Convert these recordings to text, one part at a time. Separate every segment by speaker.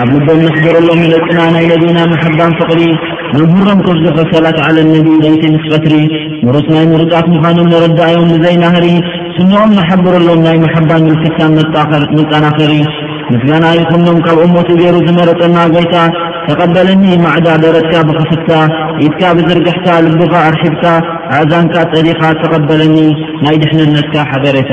Speaker 1: ኣብ ልቦም ነኽብረሎም ንደቅና ናይ ነቢና መሐባን ፍቕሪ ነምህሮም ከብዝሑ ሰላት ዓለ ነቢ ለይቲ ምስ ቀትሪ ምሩፅ ናይ ምሩፃት ምዃኖም ነረዳእዮም ብዘይ ናህሪ ስንኦም ነሐብረሎም ናይ መሐባን ምልክታን መጠናኸሪ ምስጋና ይኹኖም ካብ እሞቱ ገይሩ ዝመረጠና ጎይታ ተቐበለኒ ማዕዳ ደረትካ ብኽፍታ ኢድካ ብዝርግሕታ ልብኻ ኣርሒብካ ኣእዛንካ ጸዲኻ ተቐበለኒ ናይ ድሕንነትካ ሓበሬታ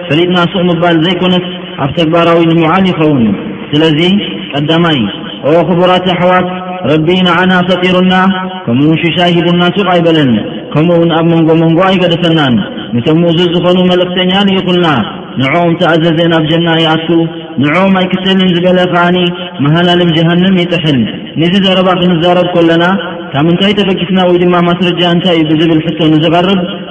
Speaker 1: ፈሊጥና ስቕ ምባል ዘይኮነስ ኣብ ተግባራዊ ንምውዓል ይኸውን። ስለዚ ቀዳማይ ኦ ክቡራት ኣሕዋት ረቢ ንዓና ፈጢሩና ከምኡውን ሽሻይ ሂቡና ሱቕ ኣይበለን ከምኡውን ኣብ መንጎ መንጎ ኣይገደፈናን ንቶም ምእዙዝ ዝኾኑ መልእኽተኛ ልኢኹልና ንዕኦም ተኣዘዘ ናብ ጀና ይኣቱ ንዕኦም ኣይክሰልን ዝበለ ከዓኒ መሃላልም ጀሃንም ይጥሕል ንዚ ዘረባ ክንዛረብ ኮለና ካብ እንታይ ተበጊስና ወይ ድማ ማስረጃ እንታይ እዩ ብዝብል ሕቶ ንዝቐርብ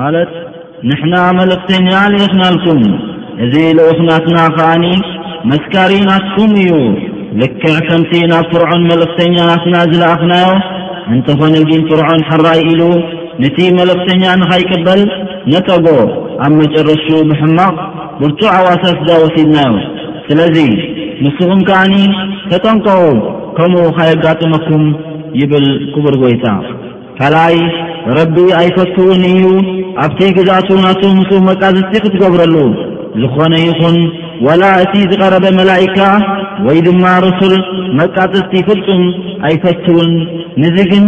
Speaker 1: ማለት ንሕና መልእኽተኛ ልኢኽናልኩም እዚ ልኡኽናትና ኸኣኒ መስካሪ ናትኩም እዩ ልክዕ ከምቲ ናብ ፍርዖን መልእኽተኛ ናትና ዝለኣኽናዮ እንተኾነ ግን ፍርዖን ሕራይ ኢሉ ነቲ መልእኽተኛ ንኸይቅበል ነጠጎ ኣብ መጨረሹ ብሕማቕ ብርቱዕ ኣዋሳስ ዳወሲድናዮ ስለዚ ንስኹም ከኣኒ ተጠንቀቑ ከምኡ ኸየጋጥመኩም ይብል ክቡር ጐይታ ካልኣይ ረቢ ኣይፈትውን እዩ ኣብቲ ግዛቱ ናቱ ምስ መቃዝቲ ክትገብረሉ ዝኾነ ይኹን ወላ እቲ ዝቐረበ መላይካ ወይ ድማ ርሱል መቃፅቲ ፍፁም ኣይፈትውን ንዚ ግን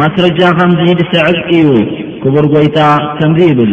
Speaker 1: ማስረጃ ከምዚ ድስዕብ እዩ ክቡር ጎይታ ከምዚ ይብል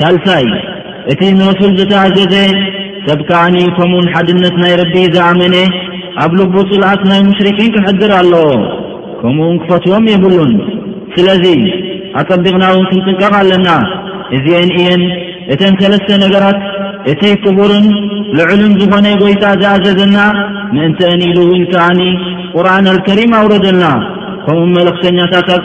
Speaker 1: ሳልሳይ፣ እቲ ንረሱል ዝተኣዘዘ ሰብ ከኣኒ ከምኡውን ሓድነት ናይ ረቢ ዝኣመነ ኣብ ልቡ ጽልኣት ናይ ሙሽሪኪን ክሕድር ኣለዎ፣ ከምኡውን ክፈትዎም የብሉን። ስለዚ ኣጸቢቕና እውን ክንጥንቀቕ ኣለና። እዚኤን እየን እተን ሰለስተ ነገራት እቲ ክቡርን ልዑልን ዝኾነ ጎይታ ዝኣዘዘና ምእንተእን ኢሉ እውን ከኣኒ ቁርኣን ኣልከሪም ኣውረደልና ከምኡ መልእኽተኛታታት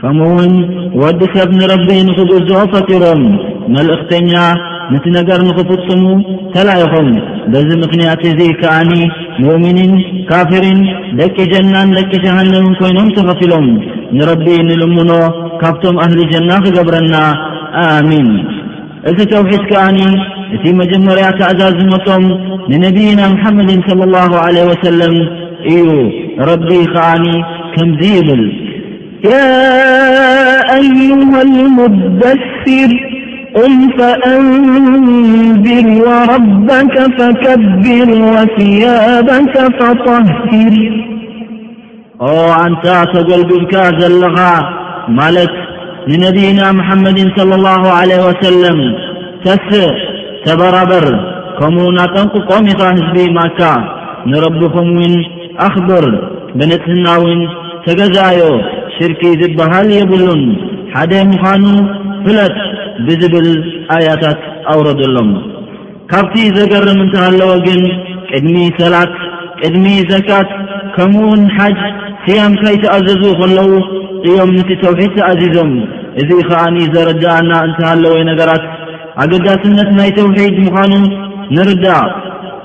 Speaker 1: ከምኡውን ወዲ ሰብ ንረቢ ንኽግዝኦ ፈጢሮም መልእኽተኛ ነቲ ነገር ንኽፍጽሙ ተላኢኹም በዚ ምኽንያት እዚ ከኣኒ ሙእምኒን ካፊሪን ደቂ ጀናን ደቂ ጀሃነምን ኮይኖም ተኸፊሎም ንረቢ ንልምኖ ካብቶም ኣህሊ ጀና ክገብረና ኣሚን እቲ ተውሒድ ከኣኒ እቲ መጀመርያ ትእዛዝ ዝመቶም ንነቢይና ምሓመድን صለ ላሁ ለ ወሰለም እዩ ረቢ ከኣኒ ከምዚ ይብል
Speaker 2: يا أيها المدثر قم فأنذر وربك فكبر وثيابك فطهر
Speaker 1: و أنت تجلببك زلغا ملك لنبينا محمد صلى الله عليه وسلم تسء تبربر كمونا تنققومخاهزبي ماكا نربخمون ኣኽብር ብንጽህና ውን ተገዝኣዮ ሽርኪ ዝበሃል የብሉን ሓደ ምዃኑ ፍለጥ ብዝብል ኣያታት ኣውረደሎም ካብቲ ዘገርም እንተሃለወ ግን ቅድሚ ሰላት ቅድሚ ዘካት ከምኡውን ሓጅ ስያም ከይተኣዘዙ ከለዉ እዮም ንቲ ተውሒድ ተኣዚዞም እዚ ኸኣኒ ዘረድኣና እንተሃለወ ነገራት ኣገዳስነት ናይ ተውሒድ ምዃኑ ንርዳእ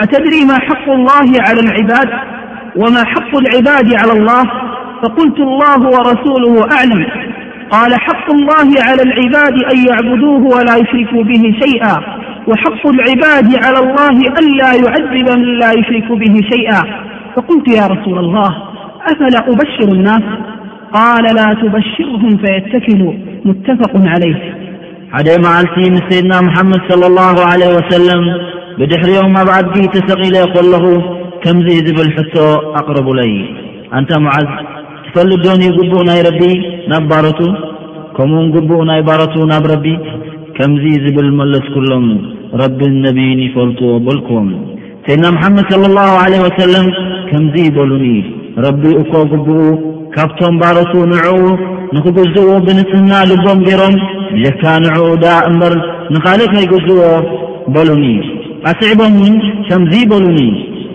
Speaker 2: أتدري وما حق العباد على الله فقلت الله ورسوله أعلم قال حق الله على العباد أن يعبدوه ولا يشركوا به شيئا وحق العبድ على الله ألا يعذب م لا يሽرك به شيئ فقلت يا رسول الله أفل أبሽሩ الناስ قال لا تبشርهم فيتكب متፈق عليك
Speaker 1: ሓደ መዓልቲ ምስ ሰይድና መሓመድ صለ ላሁ ዓለ ወሰለም ብድሕሪኦም ኣብ ኣድጊ ተሰቒለ ከለኹ ከምዚ ዝብል ሕቶ ኣቕረቡለይ ኣንታ ሙዓዝ ትፈልጥ ዶን እዩ ግቡእ ናይ ረቢ ናብ ባረቱ ከምኡ ውን ግቡእ ናይ ባረቱ ናብ ረቢ ከምዚ ዝብል መለስኩሎም ረብን ነቢይን ይፈልጡዎ በልክዎም ሰይድና መሓመድ صለ ላሁ ለ ወሰለም ከምዙ ይበሉኒ ረቢ እኮ ግብኡ ካብቶም ባሮቱ ንዕኡ ንኽግዝኡ ብንፅህና ልቦም ገይሮም ብጀካ ንዕኡ ዳ እምበር ንኻልእ ከይግዝዎ በሉኒ ኣስዕቦም ውን ከምዙ ይበሉኒ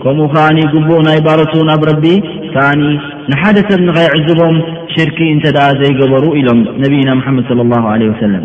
Speaker 1: ከምኡ ከዓኒ ግቡኡ ናይ ባሮቱ ናብ ረቢ ከዓኒ ንሓደ ሰብ ንኸይዕዝቦም ሽርኪ እንተ ደኣ ዘይገበሩ ኢሎም ነብይና መሓመድ صለ ላሁ ለ ወሰለም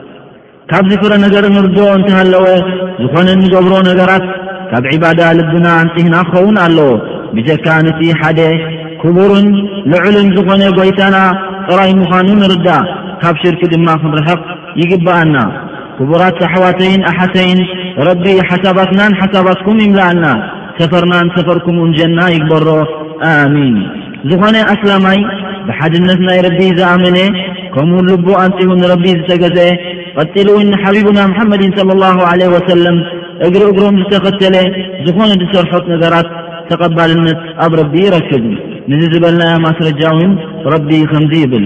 Speaker 1: ካብዚ ፍረ ነገር እንርድኦ እንተሃለወ ዝኾነ እንገብሮ ነገራት ካብ ዒባዳ ልብና ኣንጽህና ክኸውን ኣለዎ ብጀካ ነቲ ሓደ ክቡርን ልዑልን ዝኾነ ጐይታና ጥራይ ምዃኑ ንርዳእ ካብ ሽርኪ ድማ ክንርሕቕ ይግብኣና ክቡራት ኣሕዋተይን ኣሓተይን ረቢ ሓሳባትናን ሓሳባትኩም ይምላኣና ሰፈርናን ሰፈርኩምውን ጀና ይግበሮ ኣሚን ዝኾነ ኣስላማይ ብሓድነት ናይ ረቢ ዝኣመነ ከምኡ ልቡ ኣንፂሁ ንረቢ ዝተገዘአ ቐፂሉ እውን ንሓቢቡና መሓመድን صለ ላሁ ለ ወሰለም እግሪ እግሮም ዝተኸተለ ዝኾነ ዝሰርሖት ነገራት ተቐባልነት ኣብ ረቢ ይረክብ ንዚ ዝበልናያ ማስረጃ እውን ረቢ ከምዚ ይብል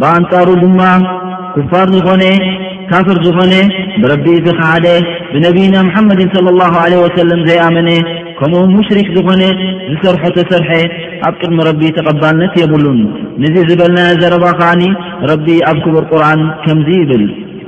Speaker 1: ብኣንጻሩ ድማ ኩፋር ዝኾነ ካፍር ዝኾነ ብረቢ ዝኸሓደ ብነቢይና ሙሓመድን صለ ላሁ ለ ወሰለም ዘይኣመነ ከምኡ ሙሽሪክ ዝኾነ ዝሰርሖ ተሰርሐ ኣብ ቅድሚ ረቢ ተቐባልነት የብሉን ንዚ ዝበልናዮ ዘረባ ከዓኒ ረቢ ኣብ ክቡር ቁርን ከምዚ ይብል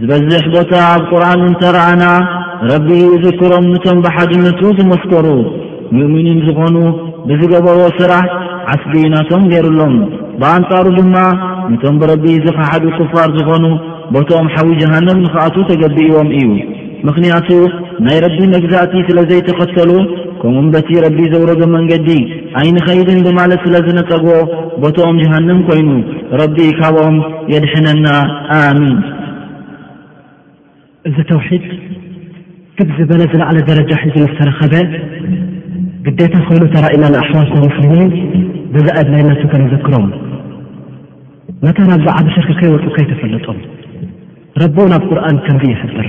Speaker 1: ዝበዝሕ ቦታ ኣብ ቁርኣን እንተረኣና ረቢ ይዝክሮም ንቶም ብሓድነቱ ዝመስከሩ ሙእሚኒን ዝኾኑ ብዝገበርዎ ስራሕ ዓስቢ ናቶም ገይሩሎም ብኣንጻሩ ድማ ንቶም ብረቢ ዝኸሓዱ ክፋር ዝኾኑ ቦትኦም ሓዊ ጀሃንም ንኽኣቱ ተገቢእዎም እዩ ምኽንያቱ ናይ ረቢ መግዛእቲ ስለ ዘይተኸተሉ ከምኡም በቲ ረቢ ዘውረዶ መንገዲ ኣይንኸይድን ብማለት ስለ ዝነጸግዎ ቦትኦም ጀሃንም ኮይኑ ረቢ ካብኦም የድሕነና ኣሚን።
Speaker 3: እዚ ተውሒድ ክብ ዝበለ ዝለዓለ ደረጃ ሒዙ ምስ ተረኸበ ግዴታ ኮይኑ ተራእዩና ንኣሕዋትና ሙስሊሚን በዚ ኣድላይነቱ ከነዘክሮም ነታ ናብዚ ዓቢ ሽርኪ ከይወፁ ከይተፈለጦም ረቢ እውን ኣብ ቁርኣን ከምዚ ይሕብር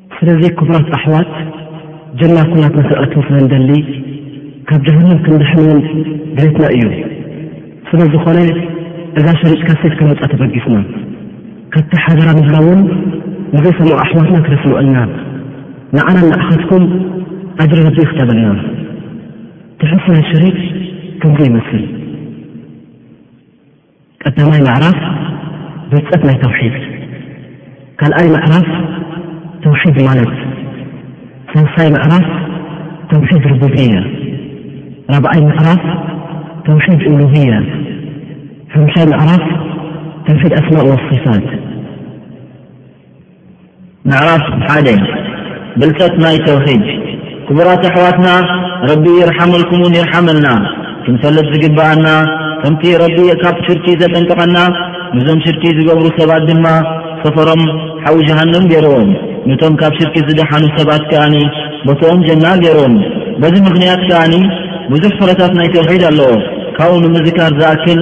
Speaker 3: ስለዚ ክቡራት ኣሕዋት ጀና ኩላትና ክንኣትው ስለ ንደሊ ካብ ጀሃንም ክንድሕን እውን ድሌትና እዩ ስለ ዝኾነ እዛ ሸሪጥካ ሴት ከነውፃ ተበጊስና ካብቲ ሓደራ ንህና እውን ንዘይሰምዑ ኣሕዋትና ክተስምዑልና ንዓና ንኣኻትኩም ኣጅሪ ረቢ ይክተበልና ትሕሱ ናይ ሸሪጥ ከምዚ ይመስል ቀዳማይ ምዕራፍ ብልጸት ናይ ተውሒድ ካልኣይ ምዕራፍ ተውሒድ ማለት ሳልሳይ ምዕራፍ ተውሒድ ርቡብያ ራብዓይ ምዕራፍ ተውሒድ ኡሉህያ ሓምሻይ ምዕራፍ ተውሒድ ኣስማእ
Speaker 1: ወሲፋት ምዕራፍ ሓደ ብልፀት ናይ ተውሒድ ክቡራት ኣሕዋትና ረቢ ይርሓመልኩምን ይርሓመልና ክንፈልጥ ዝግብኣና ከምቲ ረቢ ካብ ሽርኪ ዘጠንቀቐና ንዞም ሽርኪ ዝገብሩ ሰባት ድማ ሰፈሮም ሓዊ ጀሃንም ገይርዎም ነቶም ካብ ሽርኪ ዝደሓኑ ሰባት ከኣኒ ቦትኦም ጀና ገይርዎም በዚ ምኽንያት ከኣኒ ብዙሕ ፍረታት ናይ ተውሒድ ኣለዎ ካብኡ ንምዝካር ዝኣክል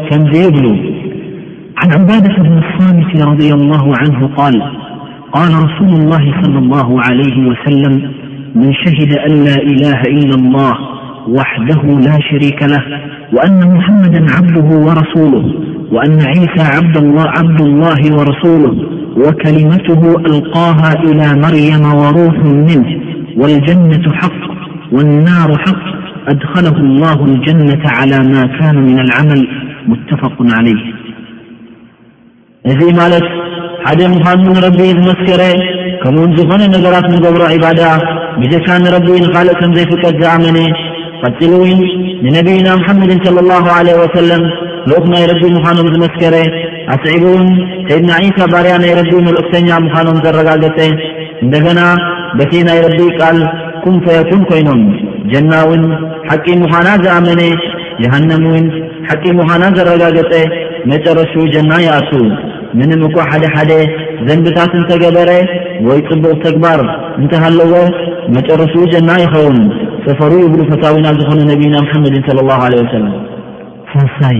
Speaker 4: كم دبلو
Speaker 3: عن عبادة بن الصامت - رضي الله عنه - قال قال رسول الله - صلى الله عليه وسلم من شهد أن لا إله إلا الله وحده لا شريك له وأن محمدا عبده ورسوله وأن عيسى عبد الله ورسوله وكلمته ألقاها إلى مريم وروح منه ልጀነة ወናሩ ሓቅ ኣድኸለሁ ኣላሁ ልጀነተ ዓላ ማ ካነ ምን ኣልዓመል ሙተፈቁን ዓለይህ
Speaker 1: እዚ ማለት ሓደ ምዃኑ ንረቢ ዝመስከረ ከምኡውን ዝኾነ ነገራት ንገብሮ ዒባዳ ብጀካ ንረቢ ንኻልእ ከም ዘይፍቀድ ዝኣመነ ቀፂሉ እውን ንነቢይና ሙሓመድን ለ ላሁ ለ ወሰለም ልኡኽ ናይ ረቢ ምዃኖም ዝመስከረ ኣስዒቡ እውን ሰይድና ዒሳ ባርያ ናይ ረቢ መልእኽተኛ ምዃኖም ዘረጋገጸ እንደገና በቲ ናይ ረቢ ቃል ኩም ፈየኩን ኮይኖም ጀና እውን ሓቂ ምዃና ዝኣመነ ጀሃነም እውን ሓቂ ምዃና ዘረጋገጸ መጨረሹ ጀና ይኣቱ ምንም እኳ ሓደ ሓደ ዘንብታት እንተገበረ ወይ ጽቡቕ ተግባር እንተሃለወ መጨረሱ ጀና ይኸውን ሰፈሩ ይብሉ ፈታዊና ዝኾነ ነቢይና ምሓመድን ስለ ላሁ ለ ወሰለም
Speaker 4: ሳሳይ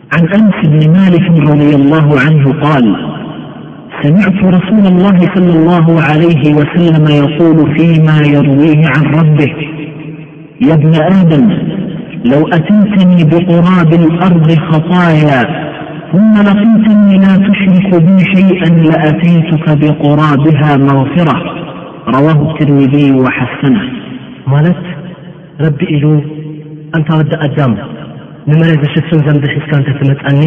Speaker 3: عن أنس بن مالك - رضي الله عنه قال سمعت رسول الله صلى الله عليه وسلم - يقول فيما يرويه عن ربه يا ابن آدم لو أتيتني بقراب الأرض خطايا ثم لقيتني لا تشرك بي شيئا لأتيتك بقرابها مغفرة رواه الترمذي
Speaker 4: وحسنهالت ረቢ ኢሉ፣ ኣንታ ወዲ ኣዳም፣ ንመሬት ዝሽፍን ዘንቢ ሒዝካ እንተ ትመጽኣኒ፣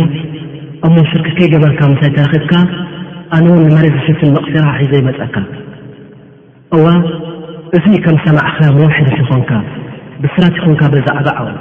Speaker 4: እሞ ሽርኪ ከይገበርካ ምሳይ ተራኺብካ፣ ኣነውን ንመሬት ዝሽፍን መቕፊራ ሒዘ ይመጸካ። እወ፣ እዚ ከም ሰማዕካ መውሕድ ይኾንካ፣ ብስራት
Speaker 2: ይኾንካ በዚ ዓቢ ዓወት።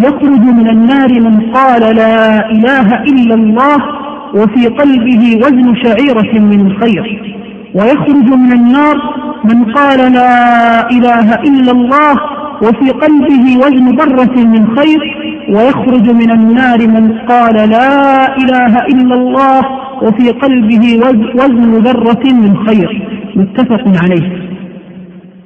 Speaker 2: يخرج من النار من قال لا إله إلا الله وفي قلبه وزن شعيرة من خير ويخرج من النار من قال لا إله إلا الله وفي قلبه وزن برة من خير ويخرج من النار من قال لا إله إلا الله وفي قلبه وزن ذرة من خير متفق عليه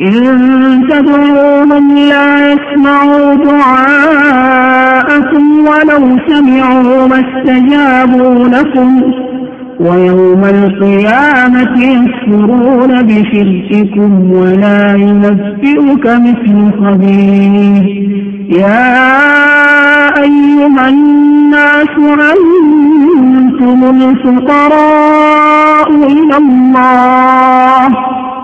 Speaker 2: إن تبعوهم لا يسمعوا دعاءكم ولو سمعوا مااستجابوا لكم ويوم القيامة يسفرون بشرككم ولا ينبئك مثل خبير يا أيها الناس أنتم الفقراء إلى الله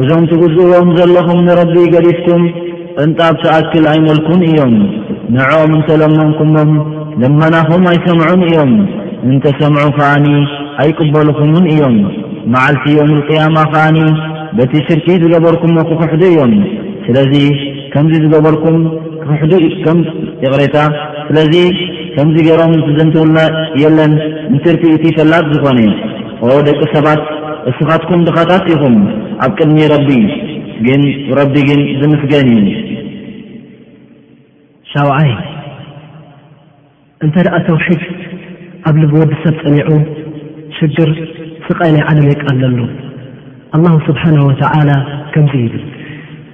Speaker 1: እዞም ትግዝእዎም ዘለኹም ንረቢ ገዲፍኩም ቕንጣብ ትኣክል ኣይመልኩን እዮም ንዕኦም እንተለመንኩሞም ልመናኹም ኣይሰምዑን እዮም እንተሰምዑ ኸኣኒ ኣይቅበልኹምን እዮም መዓልቲ ዮም ልቅያማ ኸኣኒ በቲ ሽርኪ ዝገበርኩሞ ክኽሕዱ እዮም ስለዚ ከምዚ ዝገበርኩም ክኽሕዱ ከም ይቕሬታ ስለዚ ከምዚ ገይሮም ዝዘንትውልና የለን እንትርቲ እቲ ፈላጥ ዝኾነ ኦ ደቂ ሰባት እስኻትኩም ድኻታት ኢኹም ኣብ ቅድሚ ረቢ ግን ረቢ ግን ዝምስገን እዩ
Speaker 4: ሻውዓይ እንተ ደኣ ተውሒድ ኣብ ልቢ ወዲ ሰብ ጸኒዑ ሽግር ስቓይ ናይ ዓለም የቃለሉ ኣላሁ ስብሓንሁ ወተዓላ ከምዙይ ይብል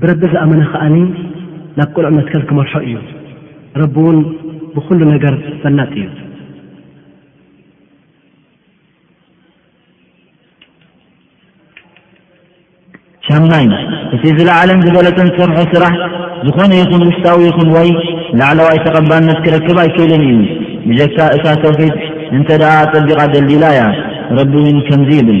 Speaker 4: ብረቢ ዝኣመነ ከኣ ናብ ቅኑዕ መትከል ክመርሖ እዩ፣ ረቢ እውን ብኹሉ ነገር ፈላጥ እዩ።
Speaker 1: ሻምናይ እቲ ዝለዓለን ዝበለፅን ዝሰርሖ ስራሕ ዝኾነ ይኹን ውሽጣዊ ይኹን ወይ ላዕለዋይ ተቐባልነት ክረክብ ኣይክእልን እዩ ብጀካ እታ ተውሒድ እንተ ደኣ ኣጸቢቓ ደልዲላ እያ ረቢ እውን ከምዚ ይብል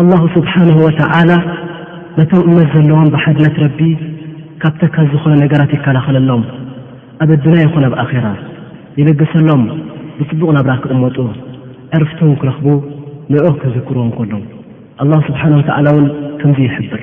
Speaker 4: ኣላሁ ስብሓንሁ ወተዓላ ነቶም እምነት ዘለዎም ብሓድነት ረቢ ካብ ተካል ዝኾነ ነገራት ይከላኸለሎም ኣብ ኣዱንያ ይኹን ኣብ ኣኼራ ይልግሰሎም ብጽቡቕ ናብራ ክቕመጡ ዕርፍቶም ክረኽቡ ንዑ ክዝክርዎም ከሎም ኣላሁ ስብሓን ወተዓላ እውን ከምዙይ ይሕብር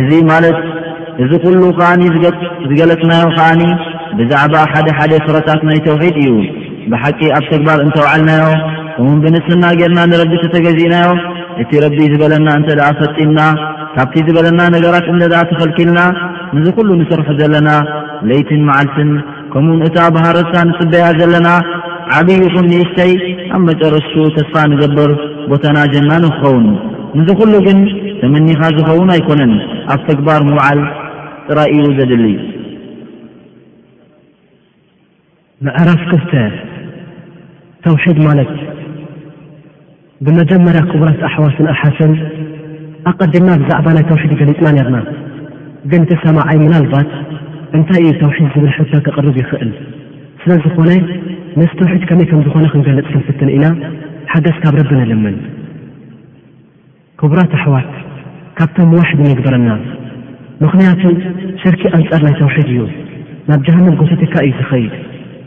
Speaker 1: እዚ ማለት እዚ ኩሉ ከኣ ዝገለጽናዮ ከኣ ብዛዕባ ሓደ ሓደ ፍረታት ናይ ተውሒድ እዩ ብሓቂ ኣብ ተግባር እንተውዓልናዮ ከምኡውን ብንስና ጌርና ንረቢ ተተገዚእናዮ እቲ ረቢ ዝበለና እንተ ፈጺምና ካብቲ ዝበለና ነገራት እንተ ተኸልኪልና ንዚ ኩሉ ንስርሑ ዘለና ለይትን መዓልትን ከምኡውን እታ ብሃረሳ ንጽበያ ዘለና ዓቢ ይኹን ንእሽተይ ኣብ መጨረሽቱ ተስፋ ንገብር ቦታና ጀና ንክኸውን ንዚ ኩሉ ግን ተመኒኻ ዝኸውን ኣይኮነን ኣብ ተግባር ምውዓል ጥራይ እዩ ዘድሊ
Speaker 4: ምዕራፍ ክልተ ተውሒድ ማለት ብመጀመርያ ክቡራት ኣሕዋትን ኣሓትን ኣቀዲምና ብዛዕባ ናይ ተውሒድ ገሊጽና ኔርና ግን እቲ ሰማዓይ ምናልባት እንታይ ኢዩ ተውሒድ ዝብል ሕቶ ከቅርብ ይኽእል ስለ ዝኾነ ነቲ ተውሒድ ከመይ ከም ዝኾነ ክንገልጽ ክንፍትን ኢና ሓገዝ ካብ ረቢ ንልምን ክቡራት ኣሕዋት ካብቶም ዋሕድ ንግበረና ምኽንያቱ ሽርኪ ኣንጻር ናይ ተውሒድ እዩ ናብ ጀሃንም ጎቲትካ እዩ ዝኸይድ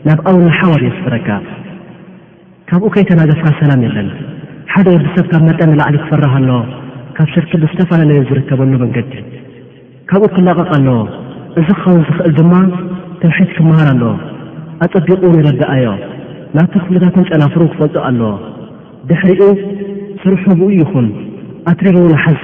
Speaker 4: ናብ ኣውና ሓዋር የስፍረካ ካብኡ ከይተናገፍካ ሰላም የለን። ሓደ ወዲ ሰብ ካብ መጠን ንላዕሊ ክፈርህ ኣለዎ፣ ካብ ሽርኪ ብዝተፈላለየ ዝርከበሉ መንገዲ ካብኡ ክላቐቕ ኣለዎ። እዚ ክኸውን ዝኽእል ድማ ተውሒድ ክመሃር ኣለዎ፣ ኣጸቢቑ እውን ይረደኣዮ፣ ናቱ ክፍልታትን ጨናፍሩን ክፈልጦ ኣለዎ። ድሕሪኡ ስርሑ ብኡ ይኹን፣ ኣትሪሩ እውን ይሓዞ።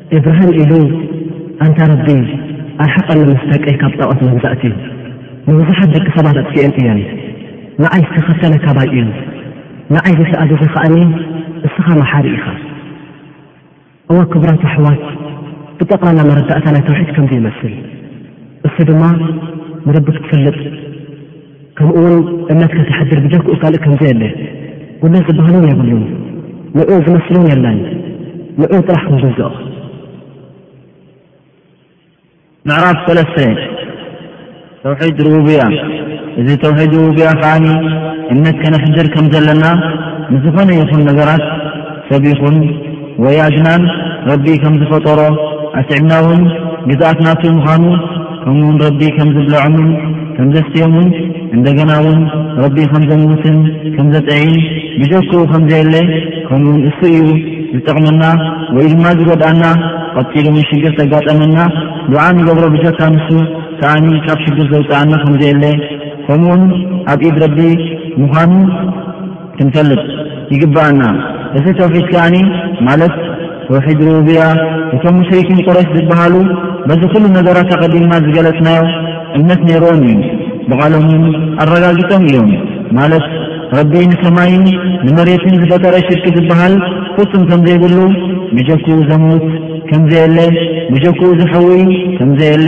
Speaker 4: ኢብራሂም ኢሉ ኣንታ ረቢ ኣርሕቐኒ ምስ ደቀይ ካብ ጣኦት መግዛእቲ ንብዙሓት ደቂ ሰባት ኣጥፊኤን እየን ንዓይ ዝተኸተለ ካባይ እዩ ንዓይ ዝተኣዘዘ ከኣኒ እስኻ መሓሪ ኢኻ እወ ክቡራት ኣሕዋት ብጠቕላላ መረዳእታ ናይ ተውሒድ ከምዚ ይመስል እሱ ድማ ንረቢ ክትፈልጥ ከምኡ እውን እምነት ከተሕድር ብጀክኡ ካልእ ከምዘ የለ ጉድለት ዝበሃሉን የብሉን ንዑ ዝመስሉን የለን ንዑ ጥራሕ ክንግዝኦ
Speaker 1: ምዕራፍ ሰለስተ ተውሒድ ርቡብያ እዚ ተውሒድ ርቡብያ ከዓ እምነት ከነሕድር ከም ዘለና ንዝኾነ ይኹን ነገራት ሰብ ይኹን ወይ ኣድናን ረቢ ከም ዝፈጠሮ ኣስዕብና ውን ግዝኣት ናቱ ምዃኑ ከምኡ ውን ረቢ ከም ዝብለዖምን ከም ዘስትዮምን እንደገና ውን ረቢ ከም ዘምውትን ከም ዘጥዕይን ብጀክኡ ከም ዘየለ ከምኡ ውን እሱ እዩ ዝጠቕመና ወይ ድማ ዝጎድኣና ቐጺሉ ውን ሽግር ተጋጠመና ዱዓ ንገብሮ ብጀካ ንሱ ከኣኒ ካብ ሽግር ዘውፅኣና ከም ዘየለ ከምኡ ውን ኣብ ኢድ ረቢ ምዃኑ ክንፈልጥ ይግብኣና እዚ ተውሒድ ከኣኒ ማለት ተውሒድ ሩቡብያ እቶም ሙሽሪኪን ቁረይሽ ዝብሃሉ በዚ ኩሉ ነገራት ኣቐዲምና ዝገለጽናዮ እምነት ነይርዎም እዩ ብቓሎም እውን ኣረጋጊጾም እዮም ማለት ረቢ ንሰማይን ንመሬትን ዝፈጠረ ሽርኪ ዝብሃል ፍጹም ከም ዘይብሉ ብጀክኡ ዘሙት ከም ዘየለ ብጀክኡ ዝሕውይ ከም ዘየለ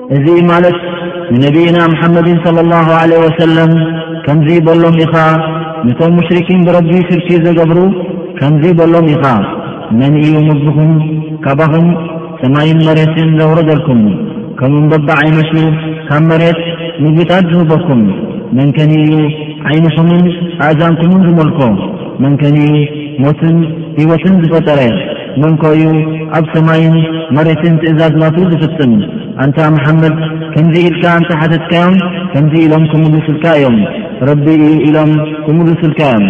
Speaker 1: እዚ ማለት ንነብይና መሓመድን صለ ላሁ ለ ወሰለም ከምዙ በሎም ኢኻ ነቶም ሙሽርኪን ብረቢ ሽርኪ ዘገብሩ ከምዙ በሎም ኢኻ መን እዩ ምብኹም ካባኹም ሰማይን መሬትን ዘውረደልኩም ከምኡ በባ ዓይነቱ ካብ መሬት ምግብታት ዝህበኩም መንከን እዩ ዓይንኹምን ኣእዛንኩምን ዝመልኮ መንከን እዩ ሞትን ህይወትን ዝፈጠረ መንኮ እዩ ኣብ ሰማይን መሬትን ትእዛዝ ናቱ ዝፍጽም ኣንታ መሓመድ ከምዚ ኢልካ እንተ ሓተትካዮም ከምዚ ኢሎም ክምልስልካ እዮም ረቢ እዩ ኢሎም ክምልስልካ እዮም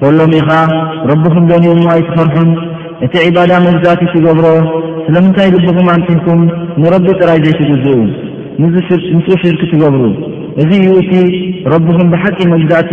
Speaker 1: በሎም ኢኻ ረብኹም ዶንዩ እሞ ኣይትፈርሑን እቲ ዒባዳ መግዛእቲ ትገብሮ ስለምንታይ ልብኹም ኣንቲህኩም ንረቢ ጥራይ ዘይትግዝኡ ምስኡ ሽርኪ ትገብሩ እዚ እዩ እቲ ረብኹም ብሓቂ መግዛእቲ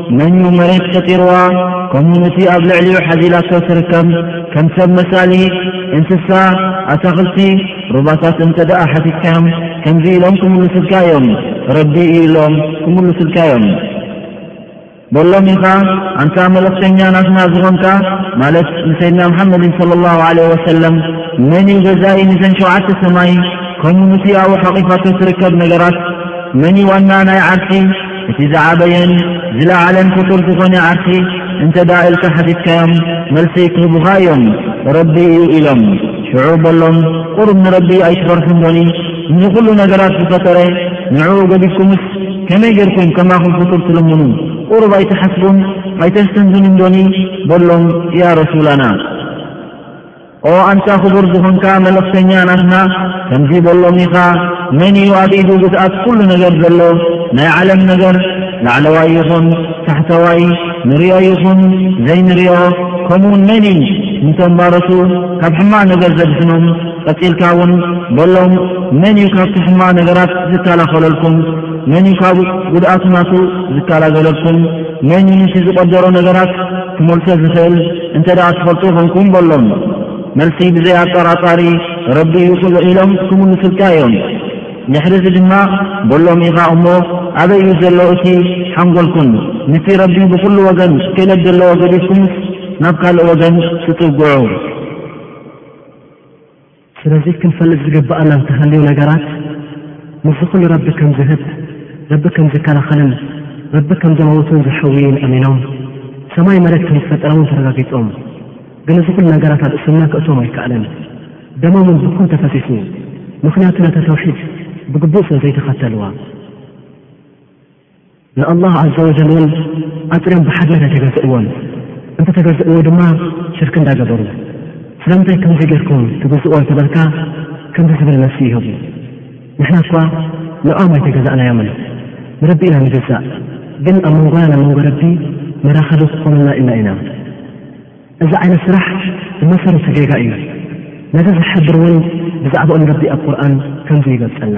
Speaker 1: መንዩ መሬት ፈጢርዋ ከምኡ ኑቲ ኣብ ልዕሊኡ ሓዚላቶ ትርከብ ከም ሰብ መሳሊ እንስሳ ኣታኽልቲ ሩባታት እንተ ደኣ ሓቲትካዮም ከምዚ ኢሎም ክምልስልካ እዮም ረቢ እዩ ኢሎም ክምልስልካ እዮም በሎም ኢኻ ኣንታ መልእኽተኛ ናትና ዝኾንካ ማለት ንሰይድና መሓመድን صለ ላሁ ለ ወሰለም መን እዩ ገዛኢ ንዘን ሸውዓተ ሰማይ ከምኡ ኑቲ ኣብኡ ሓቂፋቶ ትርከብ ነገራት መን ዋና ናይ ዓርሲ እቲ ዝዓበየን ዝለዓለን ፍጡር ዝኾነ ዓርኪ እንተ ደኣ ኢልካ ሓቲትካዮም መልሲ ክህቡኻ እዮም ረቢ እዩ ኢሎም ሽዑ በሎም ቁሩብ ንረቢ ኣይትፈርሑን ዶኒ እዚ ኩሉ ነገራት ዝፈጠረ ንዕኡ ገዲፍኩምስ ከመይ ጌርኩም ከማኹም ፍጡር ትልምኑ ቁሩብ ኣይትሓስቡን ኣይተስተንዝኑን ዶኒ በሎም ያ ረሱላና ኦ ኣንታ ክቡር ዝኾንካ መልእኽተኛ ናትና ከምዚ በሎም ኢኻ መን ኢዩ ኣብ ኢዱ ግዝኣት ኩሉ ነገር ዘሎ ናይ ዓለም ነገር ላዕለዋይ ይኹን ታሕተዋይ ንሪኦ ይኹን ዘይንሪኦ ከምኡውን መን ኢዩ ንቶም ባሮቱ ካብ ሕማቕ ነገር ዘድሕኖም ቀጺልካ እውን በሎም መን ኢዩ ካብቲ ሕማቕ ነገራት ዝከላኸለልኩም መን ኢዩ ካብ ጉድኣቱ ናቱ ዝከላገለልኩም መን እዩ እቲ ዝቐደሮ ነገራት ክመልሶ ዝኽእል እንተ ደኣ ትፈልጡ ኾንኩም በሎም። መልሲ ብዘይ ኣጠራጣሪ ረቢ እዩ ክብ ኢሎም ክምልሱልካ እዮም። ድሕሪ እዚ ድማ በሎም ኢኻ እሞ ኣበይ እዩ ዘሎ እቲ ሓንጎልኩን ንቲ ረቢ ብኹሉ ወገን ክእለት ዘለዎ ገዲፍኩምስ ናብ ካልእ ወገን ትጽግዑ።
Speaker 4: ስለዚ ክንፈልጥ ዝግብኣና እንተሃልዩ ነገራት ምስዚ ኩሉ ረቢ ከም ዝህብ፣ ረቢ ከም ዝከላኸልን ረቢ ከም ዘመውትን ዘሕውይን ኣሚኖም ሰማይ መሬት ከም ዝፈጠረ እውን ተረጋጊጾም ግን እዚ ኩሉ ነገራት ኣብ እስልምና ክእቶም ኣይከኣለን ደሞም እውን ብኩን ተፈሲሱ ምክንያቱ ነታ ተውሒድ ብግቡእ ስለ ዘይተኸተልዋ ንኣላህ ኣዘ ወጀል እውን ኣጥርዮም ብሓድነት ኣይተገዝእዎን፣ እንተተገዝእዎ ድማ ሽርክ እንዳገበሩ። ስለምንታይ ከምዚ ጌርኩም ትግዝእዎ እንተበልካ ከምዚ ዝብል መልሲ ይህቡ፣ ንሕና እኳ ንዖም ኣይተገዛእናዮምን፣ ንረቢ ኢና ንግዛእ፣ ግን ኣብ መንጎናን ኣብ መንጎ ረቢ መራኸቢ ክኾኑና ኢልና ኢና። እዚ ዓይነት ስራሕ ብመሰረቱ ጌጋ እዩ። ነዚ ዝሕብር እውን ብዛዕባኡ ንረቢ ኣብ ቁርኣን ከምዚ
Speaker 2: ይገልጸልና።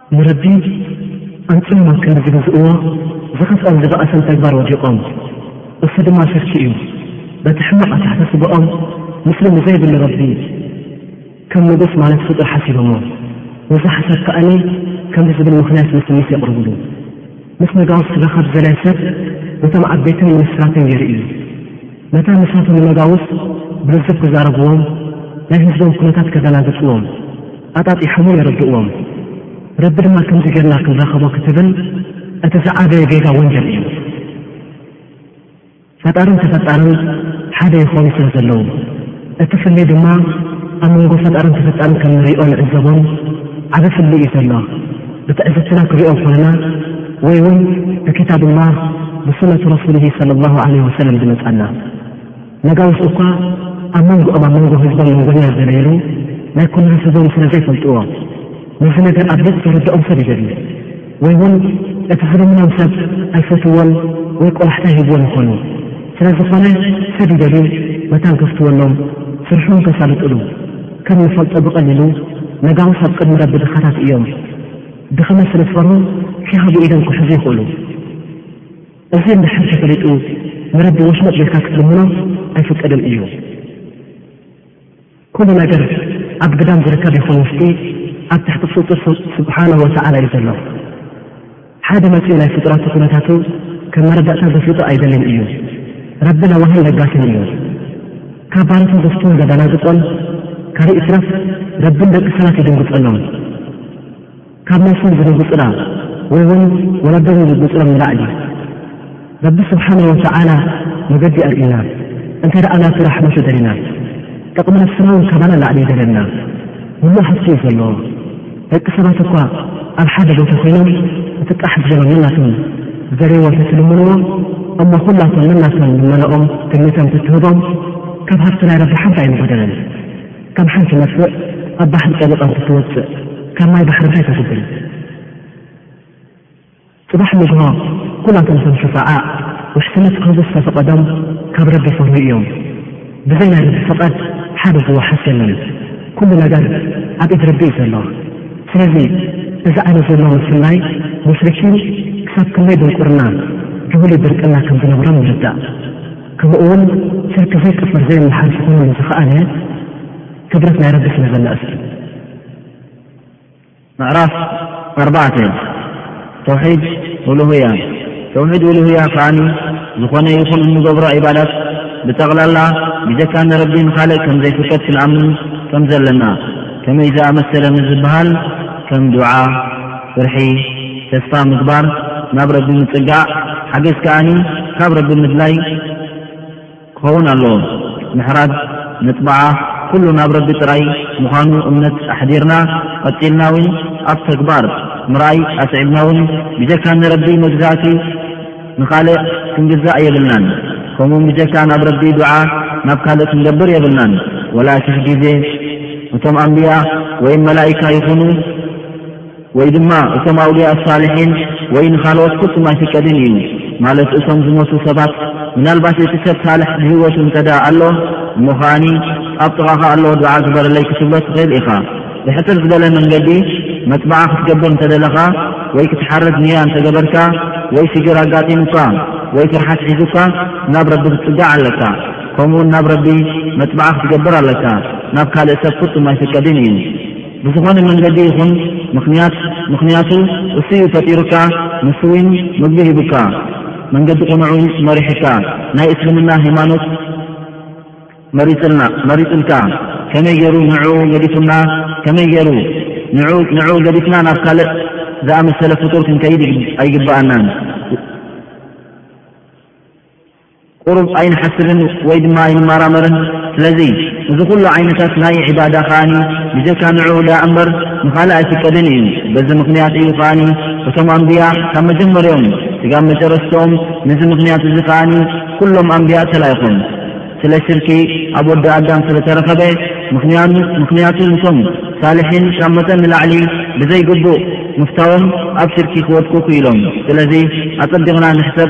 Speaker 4: ንረቢ ኣንጽህማ ክንዲ ዝግዝእዎ ዝኸፍኣን ዝበኣሰን ተግባር ወዲቖም። እሱ ድማ ሽርኪ እዩ። በቲ ሕማቕ ኣተሓሳስባኦም ምስሊ ንዘይብሉ ረቢ ከም ንጉስ ማለት ፍጡር ሓሲቦሞ። ነዚ ሓሳብ ከኣ ከምዚ ዝብል ምኽንያት ምስምስ የቕርብሉ። ምስ ነጋውስ ክራኸብ ዝደለየ ሰብ ነቶም ዓበይትን ሚኒስትራትን የርኢ እዩ። መታን ንሳቶም ንነጋውስ ብልዝብ ክዛረብዎም፣ ናይ ህዝቦም ኩነታት ከደናግጽዎም፣ ኣጣጢሖም'ውን የረድእዎም። ረቢ ድማ ከምዚ ጌርና ክንራኸቦ ክትብል እቲ ዝዓበየ ጌጋ ወንጀል እዩ። ፈጣርን ተፈጣርን ሓደ ይኾኑ ስለ ዘለዉ፣ እቲ ፍልይ ድማ ኣብ መንጎ ፈጣርን ተፈጣርን ከም ንሪኦ ንዕዘቦን ዓቢ ፍልይ እዩ ዘሎ። ብትዕዝብትና ክንሪኦ እንኮለና ወይ ውን ብኪታቡላህ ብሱነቱ ረሱሊሂ ሰለላሁ ዓለይሂ ወሰለም ዝመጸና ነጋውስ እኳ ኣብ መንጎኦም ኣብ መንጎ ህዝቦም መንጎኛ ዘለይሉ ናይ ኩናት ህዝቦም ስለ ዘይፈልጥዎ ነዚ ነገር ኣብ ገጽ ዘረድኦም ሰብ ይደልዩ። ወይ ውን እቲ ዝልምኖም ሰብ ኣይፈትዎን ወይ ቆላሕታ ይህብዎም ይኾኑ ስለዝኾነ ሰብ ይደልዩ መታን ከፍትወሎም ስርሖም ከሳልጥሉ ከም ንፈልጦ ብቐሊሉ ነጋውስ ኣብ ቅድሚ ረቢ ድኻታት እዮም ድኽመት ስለዝፈርሁ ኪሃቡ ኢዶም ክሕዙ ይኽእሉ እዚ እንድሕር ተፈሊጡ ንረቢ ወሽመጥ ጌርካ ክትልምኖ ኣይፍቀድን እዩ ኩሉ ነገር ኣብ ግዳም ዝርከብ ይኹን ውሽጢ ኣብ ትሕቲ ቁፅፅር ስብሓነሁ ወተዓላ እዩ ዘሎ። ሓደ መፂኡ ናይ ፍጡራቱ ኩነታቱ ከም መረዳእታ ዘፍልጦ ኣይደልን እዩ። ረቢ ለዋህን ለጋስን እዩ። ካብ ባሮቱ ዘፍትዎን ዘደናግፆን ካሊእ ይትረፍ ረቢ ንደቂ ሰባት ይድንግፀሎም። ካብ ነፍሲ ዝርግጹና ወይ ውን ወለዶም ዝርግጹሎም ንላዕሊ ረቢ ስብሓነ ወተዓላ መገዲ ኣርእዩና እንተ ደኣ ናቱ ራሕመቱ ደሊና ጥቕሚ ነፍስና ውን ካባና ላዕሊ ይደለና ምሉእ ሃፍቲ እዩ ዘለዎ ደቂ ሰባት እኳ ኣብ ሓደ ቦታ ኮይኖም እቲ ቃሕ ዝበሎም ነናቶም ዝደልይዎ እንተትልምንዎ እሞ ኩላቶም ነናቶም ልመነኦም ግምት እንተትህቦም ካብ ሃፍቲ ናይ ረቢ ሓንቲ ኣይምጎደለን ከም ሓንቲ መርፍእ ኣብ ባሕሪ ጠሊቓ እንትትወጽእ ካብ ማይ ባሕሪ እንታይ ተትብል? ጽባሕ ንግሆ ኩላቶም እቶም ሽፋዓ ውሕስነት ክህቡ ዝተፈቐዶም ካብ ረቢ ይኾኑ እዮም። ብዘይ ናይ ረቢ ፈቓድ ሓደ ዝወሓስ የለን። ኩሉ ነገር ኣብ ኢድ ረቢ እዩ ዘሎ። ስለዚ እዚ ዓይነት ዘሎ ምስናይ ሙሽሪኪን ክሳብ ክንደይ ድንቁርና ጅሁሊ ድርቅና ከም ዝነብሮም ንርዳእ። ከምኡ እውን ፍርቂ ዘይቅበር ዘይምሓር ዝኾነሉ ዝኸኣለ ክብረት ናይ ረቢ ስለ ዘላ እስኪ
Speaker 1: ምዕራፍ ኣርባዕተ ተውሒድ ውልህያ ተውሒድ ውልህያ ከዓኒ ዝኾነ ይኹን እንገብሮ ዒባዳት ብጠቕላላ ብጀካ ንረቢ ንኻልእ ከም ዘይፍቀድ ክንኣምን ከም ዘለና ከመይ ዝኣመሰለ ንዝበሃል ከም ዱዓ ፍርሒ፣ ተስፋ ምግባር፣ ናብ ረቢ ምጽጋዕ፣ ሓገዝ ከኣ ካብ ረቢ ምድላይ ክኸውን ኣለዎ። ምሕራድ፣ መጥባዓ፣ ኩሉ ናብ ረቢ ጥራይ ምዃኑ እምነት ኣሕዲርና ቐጺልና ውን ኣብ ተግባር ምርኣይ ኣስዒብና ውን ብጀካ ንረቢ መግዛእቲ ንኻልእ ክንግዛእ የብልናን። ከምኡ ብጀካ ናብ ረቢ ዱዓ ናብ ካልእ ክንገብር የብልናን። ወላ ሽሕ ግዜ እቶም ኣንብያ ወይ መላኢካ ይኹኑ፣ ወይ ድማ እቶም ኣውልያ ሳልሒን ወይ ንኻልኦት ፍጹም ኣይፍቀድን እዩ ማለት እቶም ዝሞቱ ሰባት ምናልባት እቲ ሰብ ሳልሕ ብህይወቱ እንተ ደኣ ኣሎ እሞ ኸኣኒ ኣብ ጥቓኻ ኣሎ ድዓ ግበረለይ ክትብሎ ትኽእል ኢኻ ብሕጽር ዝበለ መንገዲ መጥባዓ ክትገብር እንተ ደለኻ ወይ ክትሓርድ ንያ እንተ ገበርካ ወይ ሽግር ኣጋጢሙካ ወይ ፍርሓት ሒዙካ ናብ ረቢ ክትጽጋዕ ኣለካ ከምኡውን ናብ ረቢ መጥባዓ ክትገብር ኣለካ ናብ ካልእ ሰብ ፍጹም ኣይፍቀድን እዩ ብዝኾነ መንገዲ ይኹን ምኽንያት ምኽንያቱ እሱ እዩ ፈጢሩካ ንሱ ውን ምግቢ ሂቡካ መንገዲ ቁኑዑ መሪሑካ ናይ እስልምና ሃይማኖት መሪጽልካ ከመይ ገይሩ ንዑ ገዲፉና ከመይ ገይሩ ንዑ ገዲፍና ናብ ካልእ ዝኣመሰለ ፍጡር ክንከይድ ኣይግባኣናን ቁሩብ ኣይንሓስብን ወይ ድማ ኣይንማራመርን ስለዚ እዚ ኩሉ ዓይነታት ናይ ዒባዳ ከኣ ብጀካ ንዕኡ ደኣ እምበር ንኻልእ ኣይፍቀድን እዩ በዚ ምኽንያት እዩ ከኣ እቶም ኣንብያ ካብ መጀመርዮም ስጋብ መጨረስተኦም ነዚ ምኽንያት እዚ ከኣ ኩሎም ኣንብያ ተላኢኾም ስለ ሽርኪ ኣብ ወዲ ኣዳም ስለ ተረኸበ ምኽንያቱ ንቶም ሳልሒን ካብ መጠን ንላዕሊ ብዘይግቡእ ምፍታዎም ኣብ ሽርኪ ክወድቁ ክኢሎም ስለዚ ኣጸቢቕና ንሕሰብ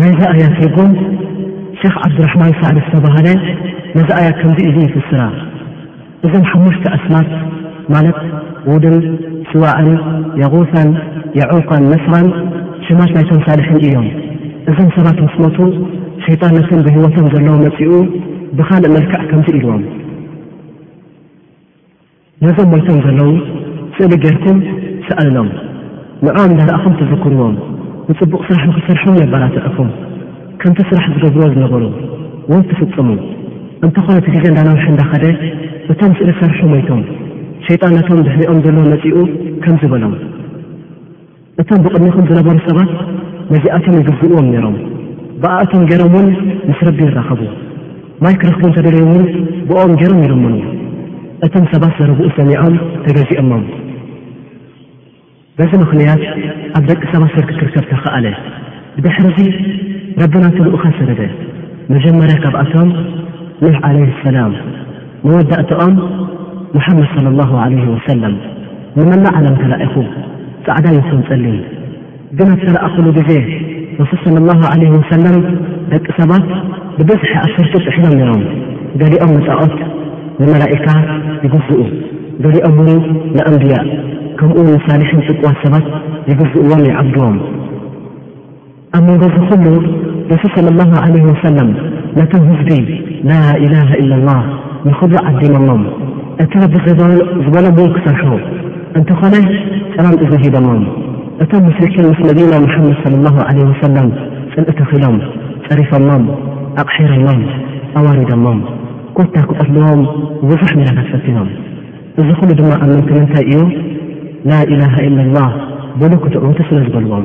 Speaker 4: ናይዛ ኣያ ትርጉም ሸኽ ዓብዱራሕማን ሳዕዲ ዝተባህለ ነዛ ኣያ ከምዚ ኢሉ ይፍስራ፣ እዞም ሓሙሽተ ኣስማት ማለት ውድን፣ ስዋዕን፣ የጉሳን፣ የዑቃን፣ ነስራን ሽማት ናይቶም ሳልሒን እዮም። እዞም ሰባት ምስ ሞቱ ሸይጣን ነቶም ብህይወቶም ዘለዉ መጺኡ ብኻልእ መልክዕ ከምዚ ኢልዎም። ነዞም ሞይቶም ዘለዉ ስእሊ ጌርኩም ሰኣልሎም፣ ንዖኦም እንዳረኣኹም ትዝክርዎም፣ ንጽቡቕ ስራሕ ንኽትሰርሑ የባራትዕኹም፣ ከምቲ ስራሕ ዝገብርዎ ዝነበሩ ውን ትፍጽሙ፣ እንተኾነ እቲ ግዜ እንዳነውሐ እንዳኸደ እቶም ስእሊ ዝሰርሑ ሞይቶም፣ ሸይጣን ነቶም ድሕሪኦም ዘሎ መጺኡ ከምዚ በሎም። እቶም ብቕድሜኹም ዝነበሩ ሰባት ነዚኣቶም ይግዝእዎም ነይሮም፣ ብኣ እቶም ገይሮም እውን ምስ ረቢ ይራኸቡ፣ ማይ ክረኽቡ እንተ ደለዩ እውን ብኦም ገይሮም ይልምኑ። እቶም ሰባት ዘረብኡ ሰሚዖም ተገዚኦሞም። በዚ ምኽንያት ኣብ ደቂ ሰባት ስርቂ ክርከብ ተኸኣለ። ብድሕርዚ ረቢ ናቱ ልኡኻት ሰደደ፣ መጀመርያ ካብኣቶም ኑህ ዓለይሂ ሰላም፣ መወዳእትኦም ሙሓመድ ሶለ ላሁ ዓለይሂ ወሰለም ንመላእ ዓለም ተላኢኹ ጻዕዳ ይኹን ጸሊም ግን ኣብ ተላእኹሉ ግዜ ረሱል ሶለ ላሁ ዓለይሂ ወሰለም ደቂ ሰባት ብብዝሒ ኣስርቲ ጥሒሎም ነይሮም ገሊኦም ንጣዖት ንመላኢካ ይግዝኡ ገሊኦም እውን ንኣንብያእ ከምኡ ንሳሊሒን ጽቁዋት ሰባት ይግዝእዎም ይዓብድዎም ኣብ መንጎ እዚ ኹሉ ረሱል ሰለላሁ ዓለይሂ ወሰለም ነቶም ህዝቢ ላኢላሃ ኢለላህ ንኽብሉ ዓዲሞሞም፣ እቲ ረቢ ዝበሎም እውን ክሰርሑ እንተኾነ ሰላም እዝኒ ሂቦሞም። እቶም ሙስሪኪን ምስ ነብይና ሙሓመድ ሰለላሁ ዓለይሂ ወሰለም ፅልኢ ተኺሎም ፀሪፎሞም፣ ኣቕሒሮሞም፣ ኣዋሪዶሞም፣ ኮታ ክቐትልዎም ብዙሕ ሜላታት ፈቲኖም። እዚ ኹሉ ድማ ኣብ ምንታይ እዩ? ላኢላሃ ኢለላህ በሉ ክትዕወቱ ስለዝበልዎም።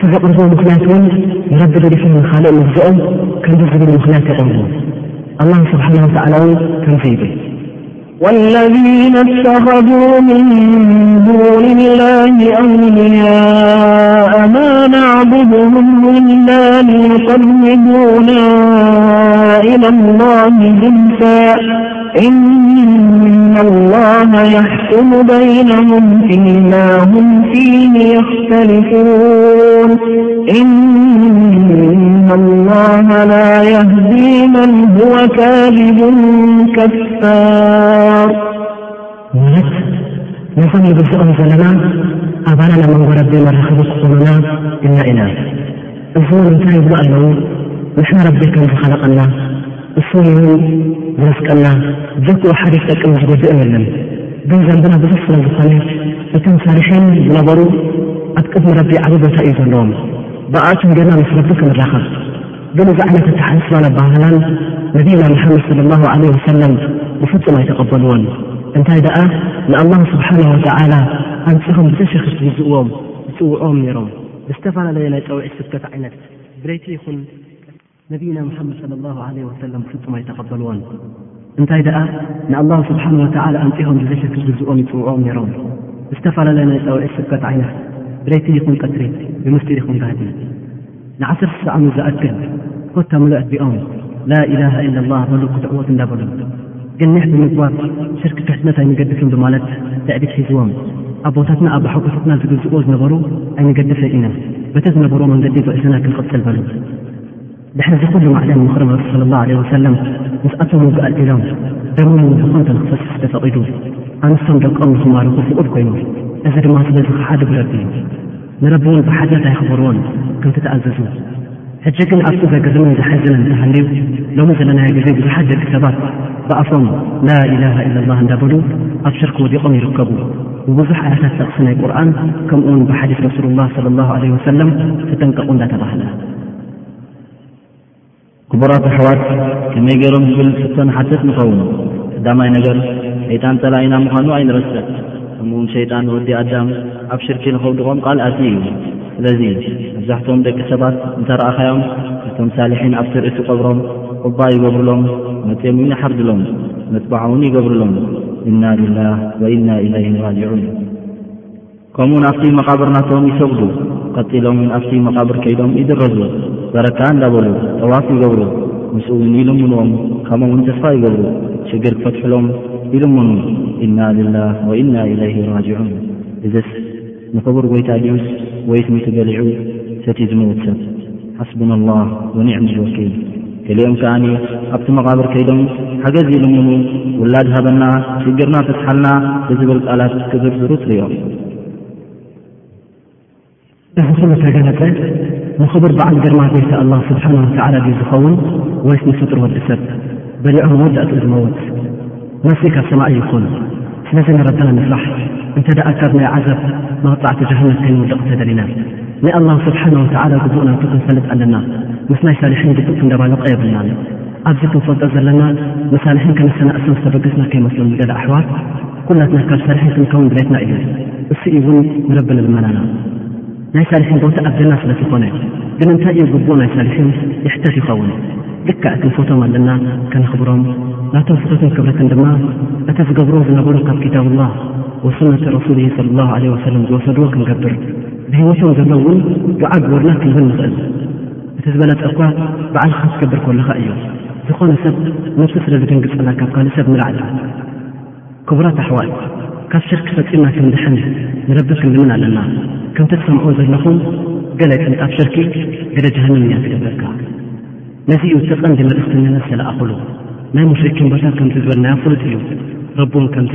Speaker 4: كفقربو مخناتن يرددا لفهخالق مفزؤ كمزبمنا يقربو الله سبحانه وتعالى كمز
Speaker 5: والذين اتخبوا من ول الله أوليا ياما نعبدهم إلان يقلبون إلى الله جمسى إن الله يحكم بينهم فيلا هم فيه يختلفون إن الله لا يهدي من هو كاذب كفار
Speaker 4: ማለት ነዞም ንግዝኦም ዘለና ኣባላን ኣብ መንጎ ረቢ መራኸቢ ክኾኑና ኢልና ኢና እዚ እውን እንታይ ይብሉ ኣለዉ ንሕና ረቢ ከም ዝኸለቐና እሱ እውን ዝረስቀና ጀክኡ ሓደ ዝጠቅም ዝጎድእን የለን ግን ዘንብና ብዙሕ ስለ ዝኾነ እቶም ሳልሒን ዝነበሩ ኣብ ቅድሚ ረቢ ዓብ ቦታ እዩ ዘለዎም ብኣእቶም ገና ምስ ረቢ ክንራኸብ ገለ ዝዓይነት ኣተሓስባን ኣባህላን ነቢይና መሓመድ ስለ ላሁ ዓለ ወሰለም ብፍጹም ኣይተቐበልዎን እንታይ ደኣ ንኣላሁ ስብሓን ወተዓላ ኣንጺሆም ብተሸኺ ክግዝእዎም ዝጽውዕዎም ነይሮም ብዝተፈላለየ ናይ ጸውዒት ስብከት ዓይነት ብለይቲ ይኹን ነቢይና መሓመድ ስለ ላሁ ዓለ ወሰለም ብፍጹም ኣይተቐበልዎን እንታይ ደኣ ንኣላሁ ስብሓነሁ ወተዓላ ኣምጺኦም ብዘሸክ ክግዝኡዎም ይጽውዑዎም ነይሮም። ዝተፈላለየ ናይ ጸውዒት ስብከት ዓይነት፣ ለይቲ ይኹን ቀትሪ፣ ብምስጢር ይኹን ጋህዲ። ንዓሰርተ ሰዓምት ዝኣክል ኮታ ምሉእ ዕድሚኦም ላኢላሃ ኢለላህ በሉ ክትዕወቱ እንዳበሉ ግን ኒሕ ብምግባር ሽርክ ክሕድነት ኣይንገድፍን ብማለት ትዕቢት ሒዝዎም ኣቦታትና ኣባሓጎታትና ዝግዝኡዎ ዝነበሩ ኣይንገድፍን ኢና በቲ ዝነበሩዎ መንገዲ ጉዕዘና ክንቕጽል በሉ። ድሕሪ እዚ ኩሉ ማዕዳ ምኽሪ ነቢ ሰለላሁ ዓለይሂ ወሰለም ምስ ኣቶም ውግኣት ቢሎም ደሞም እውን ብኸንቶ ንክፈስስ ተፈቒዱ ኣንስቶም ደቆም ንክማርኹ ፍቑድ ኮይኑ እዚ ድማ ስለዚ ክሓዱ ብረቢ እዩ ንረቢ እውን ብሓድነት ኣይኽበርዎን ከምቲ ተኣዘዙ ሕጂ ግን ኣብቲ ዘግርምን ዘሕዝንን እንተሃልዩ ሎሚ ዘለናዮ ግዜ ብዙሓት ደቂ ሰባት ብኣፎም ላኢላሃ ኢለላህ እንዳበሉ ኣብ ሽርክ ወዲቖም ይርከቡ ብብዙሕ ኣያታት ጠቕሲ ናይ ቁርኣን ከምኡውን ብሓዲስ ረሱሉላህ ሰለላሁ ዓለይሂ ወሰለም ተጠንቀቑ እንዳተባህለ
Speaker 1: ክቡራት ኣሕዋት ከመይ ገይሮም ዝብል ሕቶ ንሓትት ንኸውን ቀዳማይ ነገር ሸይጣን ጸላኢና ምዃኑ ኣይንረስዕ ከምኡውን ሸይጣን ንወዲ ኣዳም ኣብ ሽርኪ ንኸውድቖም ቃል ኣት እዩ ስለዚ መብዛሕትኦም ደቂ ሰባት እንተ ረኣኻዮም እቶም ሳልሒን ኣብ ስር እቲ ቈብሮም ቁባ ይገብሩሎም መጽኦም እውን ይሓርድሎም መጥባዓ እውን ይገብሩሎም እና ልላህ ወእና ኢለይህ ራጅዑን ከምኡ ናብቲ መቓብር ናቶም ይሰጉዱ ቐጺሎም ኣብቲ መቓብር ከይዶም ይድረዙ በረካ እንዳበሉ ጠዋፍ ይገብሩ ምስኡ ውን ይልምንዎም ከምኡ ውን ተስፋ ይገብሩ ሽግር ክፈትሑሎም ይልምኑ ኢና ልላህ ወኢና ኢለይህ ራጅዑን እዝስ ንኽቡር ጎይታ ድዩስ ወይስ ኑቲ በሊዑ ሰትዩ ዝመውት ሰብ ሓስቡና ኣላህ ወኒዕም ልወኪል ገሊኦም ከኣ ኣብቲ መቓብር ከይዶም ሓገዝ ኢሉም ኢሉ ውላድ ሃበና ሽግርና ፍትሓልና ብዝብል ቃላት ክዝርዝሩ ትሪኦም
Speaker 4: እዚ ኩሉ ተገለፀ ንኽብር በዓል ግርማ ቤተ ኣላ ስብሓን ወተዓላ ድዩ ዝኸውን ወይስ ንፍጡር ወዲ ሰብ በሊዖም መወዳእትኡ ዝመውት መልሲ ካብ ሰማይ ይኹን ስለዚ ንረብና ንፍራሕ እንተ ደኣ ካብ ናይ ዓዘብ መቕጻዕቲ ጀሃነብ ከይንውድቕ ተደሊና ናይ ኣላህ ስብሓነ ወተዓላ ግቡእ ናቱ ክንፈልጥ ኣለና ምስ ናይ ሳልሒን ግቡእ ክንደባልቖ የብልናን ኣብዚ ክንፈልጦ ዘለና ንሳልሒን ከነሰናእሶም ዝተበገስና ከይመስሎም ንገለ ኣሕዋት ኩላትና ካብ ሳልሒን ክንከውን ድሌትና እዩ እሱ እዩ እውን ንረቢ ንልመናና ናይ ሳልሒን ቦታ ኣብ ጀና ስለ ትኾነ ግን እንታይ እዩ ግቡእ ናይ ሳልሒንስ ይሕተት ይኸውን ልክዕ እቲ ንፈቶም ኣለና ከነኽብሮም ናቶም ፍቶትን ክብረትን ድማ እቲ ዝገብርዎ ዝነበሩ ካብ ኪታብ ላህ ወሱነቲ ረሱሊ ስለ ላሁ ለ ወሰለም ዝወሰድዎ ክንገብር ብህይወቶም ዘሎ እውን ዱዓ ግበሩና ክንብል ንኽእል እቲ ዝበለፀ እኳ በዓልኻ ክትገብር ኮለኻ እዩ ዝኾነ ሰብ ነብሱ ስለ ዝድንግፀና ካብ ካልእ ሰብ ንላዕሊ ክቡራት ኣሕዋት ካብ ሽርክ ፈጺምና ክንድሕን ንረቢ ክንልምን ኣለና ከምቲ ትሰምዕዎ ዘለኹም ገለ ቅንጣብ ሽርኪ ገደ ጀሃንም እያ ትገብረካ ነዚ እዩ እቲ ቀንዲ መልእኽተኛና ዝተለኣኹሉ ናይ ሙሽሪኪን ቦታ ከምቲ ዝበልናዮ ፍሉጥ እዩ
Speaker 6: ረቢ ውን ከምቲ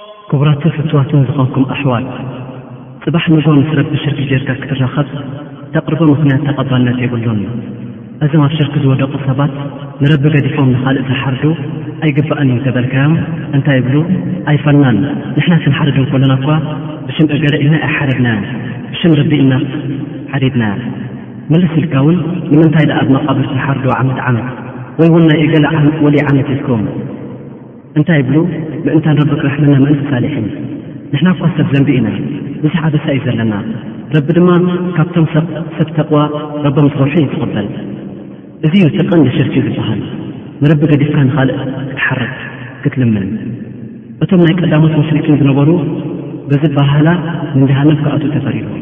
Speaker 4: ክቡራትን ፍትዋትን ዝኾንኩም ኣሕዋት ጽባሕ ንግሆ ምስ ረቢ ሽርኪ ጌርካ ክትራኸብ ተቕርቦ ምኽንያት ተቐባልነት የብሉን። እዞም ኣብ ሽርኪ ዝወደቑ ሰባት ንረቢ ገዲፎም ንኻልእ ዝሓርዱ ኣይግባእን እዩ እንተበልካዮም እንታይ ይብሉ ኣይፋልናን ንሕና ክንሓርድ እንኮለና እኳ ብሽም እገለ ኢና ኣይሓረድናዮን ብሽም ረቢ ኢና ሓሪድናዮም ምልስ ኢልካ እውን ንምንታይ ደኣ ኣብ መቓብር ትሓርዱ ዓመት ዓመት ወይ እውን ናይ እገለ ወልይ ዓመት ኢልኩም እንታይ ይብሉ ምእንታን ረቢ ክረሕመና ምእንቲ ሳሊሒን ንሕና እኳ ሰብ ዘንቢ ኢና ብዙሕ ኣበሳ እዩ ዘለና ረቢ ድማ ካብቶም ሰብ ተቕዋ ረቦም ዝፈርሑ እዩ ዝቕበል እዚ እዩ እቲ ቀንዲ ሽርኪ ዝበሃል ንረቢ ገዲፍካ ንኻልእ ክትሓርቅ ክትልምን እቶም ናይ ቀዳሞት ሙሽሪኪን ዝነበሩ በዚ በሃህላ ንጀሃነም
Speaker 1: ክኣትዉ ተፈሪዶም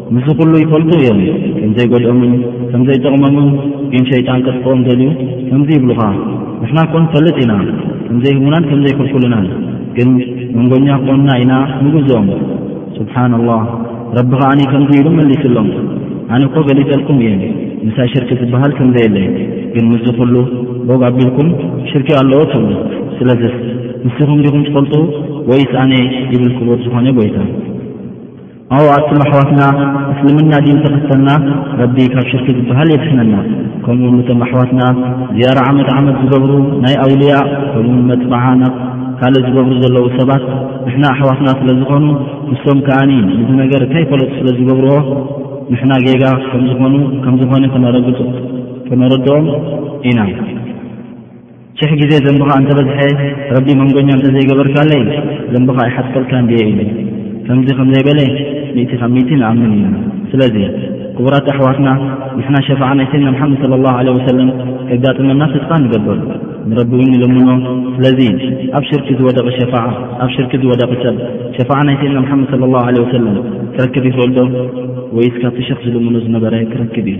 Speaker 1: ምስዚ ኩሉ ይፈልጡ እዮም ከም ዘይጎድኦምን ከም ዘይጠቕሞምን ግን ሸይጣን ከጥፍኦም ደልዩ ከምዚ ይብሉኻ ንሕና እኮ ንፈልጥ ኢና ከም ዘይህቡናን ከም ዘይክልኩሉናን ግን መንጎኛ ኮንና ኢና ንግዞም ስብሓን ላህ ረቢ ኸዓኒ ከምዚ ኢሉ መሊስሎም ኣነ እኮ ገሊጸልኩም እየ ምሳይ ሽርኪ ዝበሃል ከም ዘየለ ግን ምስዚ ኩሉ ቦግ ኣቢልኩም ሽርኪ ኣለዎ ትብሉ ስለዝስ ንስኹም ዲኹም ትፈልጡ ወይስ ኣነ ይብል ክቡር ዝኾነ ጎይታ ኣዎ ኣቱም ኣሕዋትና እስልምና ዲን ተኽተልና ረቢ ካብ ሽርኪ ዝበሃል የድሕነና ከምኡ ውን እቶም ኣሕዋትና ዝያራ ዓመት ዓመት ዝገብሩ ናይ ኣውልያ ከምኡ ውን መፅበዓ ናብ ካልእ ዝገብሩ ዘለዉ ሰባት ንሕና ኣሕዋትና ስለ ዝኾኑ ንሶም ከዓኒ እዚ ነገር ከይፈለጡ ስለ ዝገብርዎ ንሕና ጌጋ ከምዝኾኑ ከም ዝኾነ ክነረግፁ ክነረድኦም ኢና ሽሕ ግዜ ዘንብኻ እንተበዝሐ ረቢ መንጎኛ እንተዘይገበርካለይ ዘንብኻ ኣይሓጽበልካን ድየ ኢሉ ከምዚ ከምዘይበለ ሚእቲ ካብ ሚእቲ ንኣምን ኢና ስለዚ ክቡራት ኣሕዋትና ንሕና ሸፋዓ ናይ ሰይድና መሓመድ صለ ላሁ ለ ወሰለም ከጋጥመና ተስፋ ንገበር ንረቢ እውን ንልምኖ ስለዚ ኣብ ሽርኪ ዝወደቂ ሸፋዓ ኣብ ሽርኪ ዝወደቂ ሰብ ሸፋዓ ናይ ሰይድና መሓመድ ስለ ላሁ ለ ወሰለም ክረክብ ይኽእል ዶ ወይስ ካብቲ ሸክ ዝልምኖ ዝነበረ ክረክብ እዩ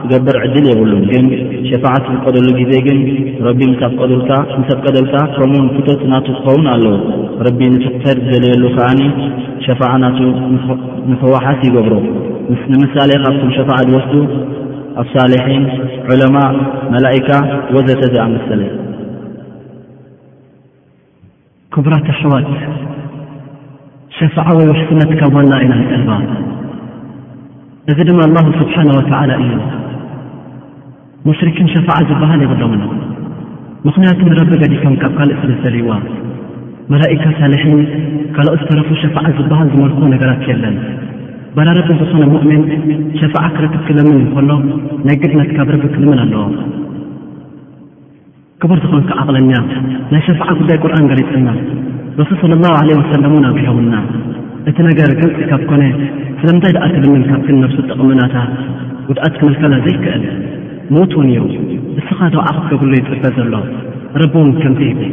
Speaker 1: ክገብር ዕድል የብሉን ግን ሸፋዓት ዝፍቀደሉ ግዜ ግን ረቢ ምስ ኣፍቀዱልካ ምስ ኣፍቀደልካ ከምኡውን ፍቶት ናቱ ክኸውን ኣለዎ ረቢ ንቲ ክር ዝደለየሉ ከዓኒ ሸፋዓ ናቱ ንክዋሓስ ይገብሮ ምስ ንምሳሌ ካብቶም ሸፋዓ ዝወስዱ ኣብ ሳሌሒን ዑለማ መላእካ ወዘተ ዝኣመሰለ
Speaker 4: ክቡራት ኣሕዋት ሸፋዓ ወይ ውሕስነት ካብ ዋላ ኢና ንጠልባ እዚ ድማ ኣላሁ ስብሓነ ወተዓላ እዩ ሙሽሪኪን ሸፋዓ ዝበሃል የብሎምን ምኽንያቱ ንረቢ ገዲፎም ካብ ካልእ ስለ ዝደልይዋ መላኢካ ሳልሒን ካልኦት ዝተረፉ ሸፋዓ ዝበሃል ዝመልክዎ ነገራት የለን ባላ ረቢ ዝኾነ ሙእሚን ሸፋዓ ክረክብ ክለምን እንከሎ ናይ ግድነት ካብ ረቢ ክልምን ኣለዎ ክቡር ዝኾንካ ዓቕለኛ ናይ ሸፍዓ ጉዳይ ቁርኣን ገሊጽልና ረሱል ሰለላሁ ዓለይሂ ወሰለም እውን ኣብርሆምልና እቲ ነገር ግልጺ ካብ ኮነ ስለምንታይ ደኣ ትልምን ካብክን ነፍሱ ጥቕምናታ ጉድኣት ክምልከላ ዘይክእል ሞት እውን እዩ እስኻ ዱዓ ክትገብርሉ ይጽበ ዘሎ ረቢ እውን ከምቲ ይብል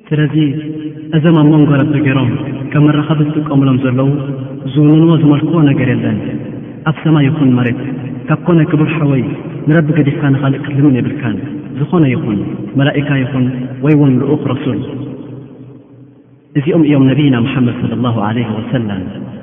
Speaker 4: ስለዚ እዞም ኣብ መንጎ ረብሪ ገይሮም ከም መራኸቢ ዝጥቀሙሎም ዘለዉ ዝውንንዎ ዝመልክዎ ነገር የለን ኣብ ሰማይ ይኹን መሬት ካብ ኮነ ክቡር ሓወይ ንረቢ ገዲፍካ ንኻልእ ክትልምን የብልካን ዝኾነ ይኹን መላኢካ ይኹን ወይ ውን ልኡኽ ረሱል እዚኦም እዮም
Speaker 5: ነብይና መሓመድ ሰለላሁ ዓለይሂ
Speaker 4: ወሰለም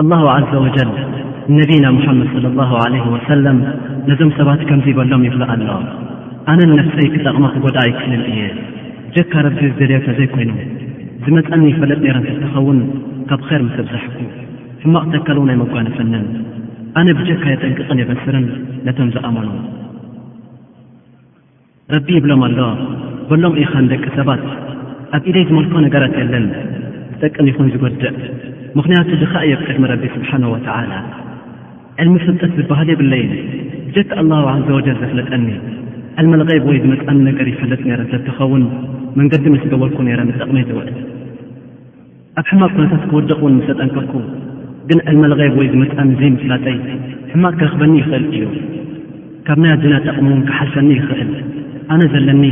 Speaker 4: ኣላሁ ዓዘ ወጀል ንነቢና ሙሓመድ ሰለ ላሁ ዓለይሂ ወሰለም ነዞም ሰባት ከምዚ በሎም ይብሎ ኣሎ ኣነ ንነፍሰይ ክጠቕማ ክጎድኣ ኣይክእልን እየ ጀካ ረቢ ዝደልዮ እንተዘይኮይኑ ዝመፀኒ ይፈለጥ ነይረ እንተትኸውን ካብ ኼር ምተብዛሕኩ ሕማቕ ተካል እውን ኣይመጓነፈንን ኣነ ብጀካ የጠንቅቕን የበስርን ነቶም ዝኣመኑ ረቢ ይብሎም ኣሎ በሎም ኢኻ ንደቂ ሰባት ኣብ ኢደይ ዝመልኮ ነገራት የለን ዝጠቅም ይኹን ዝጎድእ ምኽንያቱ ድኻ እየ ብቅድሚ ረቢ ስብሓነሁ ወተዓላ ዕልሚ ፍልጠት ዝበሃል የብለይን ብጀካ ኣላሁ ዓዘወጀል ዘፍለጠኒ ዕልመል ገይብ ወይ ዝመፅኣኒ ነገር ይፈልጥ ነይረ እንተትኸውን መንገዲ ምስ ገበርኩ ነይረ ምጠቅመይ ዝውዕል ኣብ ሕማቕ ኩነታት ክወድቕ እውን ምስ ተጠንቀቕኩ ግን ዕልመልገይብ ወይ ዝመጽኣኒ ዘይምፍላጠይ ሕማቕ ክረኽበኒ ይኽእል እዩ። ካብ ናይ ኣዱንያ ጠቕሚ እውን ክሓልፈኒ ይኽእል። ኣነ ዘለኒ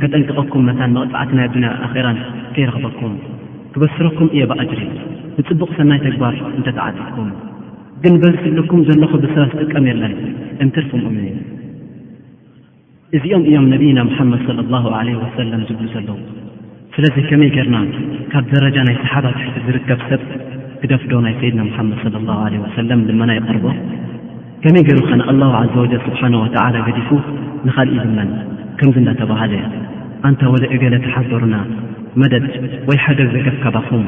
Speaker 4: ከጠንቅቐኩም መታን መቕጻዕቲ ናይ ኣዱንያን ኣኼራን ከይረኽበኩም ክበስረኩም እየ ብኣጅሪ ንጽቡቕ ሰናይ ተግባር እንተ ተዓጢቕኩም። ግን በዚ ትብልኩም ዘለኹ ብስራት ዝጥቀም የለን እምትርፍ ሙእምን እዩ። እዚኦም እዮም ነቢይና ሙሓመድ صለ ላሁ ዓለይሂ ወሰለም ዝብሉ ዘለዉ። ስለዚ ከመይ ጌርና ካብ ደረጃ ናይ ሰሓባ ትሕቲ ዝርከብ ሰብ ግደፍዶ ናይ ሰይድና ሙሓመድ صለ ላሁ ዓለይሂ ወሰለም ልመና ይቐርቦ? ከመይ ጌሩ ኸ ንኣላሁ ዓዘ ወጀል ስብሓነሁ ወተዓላ ገዲፉ ንኻልእ ይልመን? ከምዚ እንዳተባህለ ኣንታ ወለ እገለ ተሓበሩና፣ መደድ ወይ ሓገዝ ደገፍ ካባኹም፣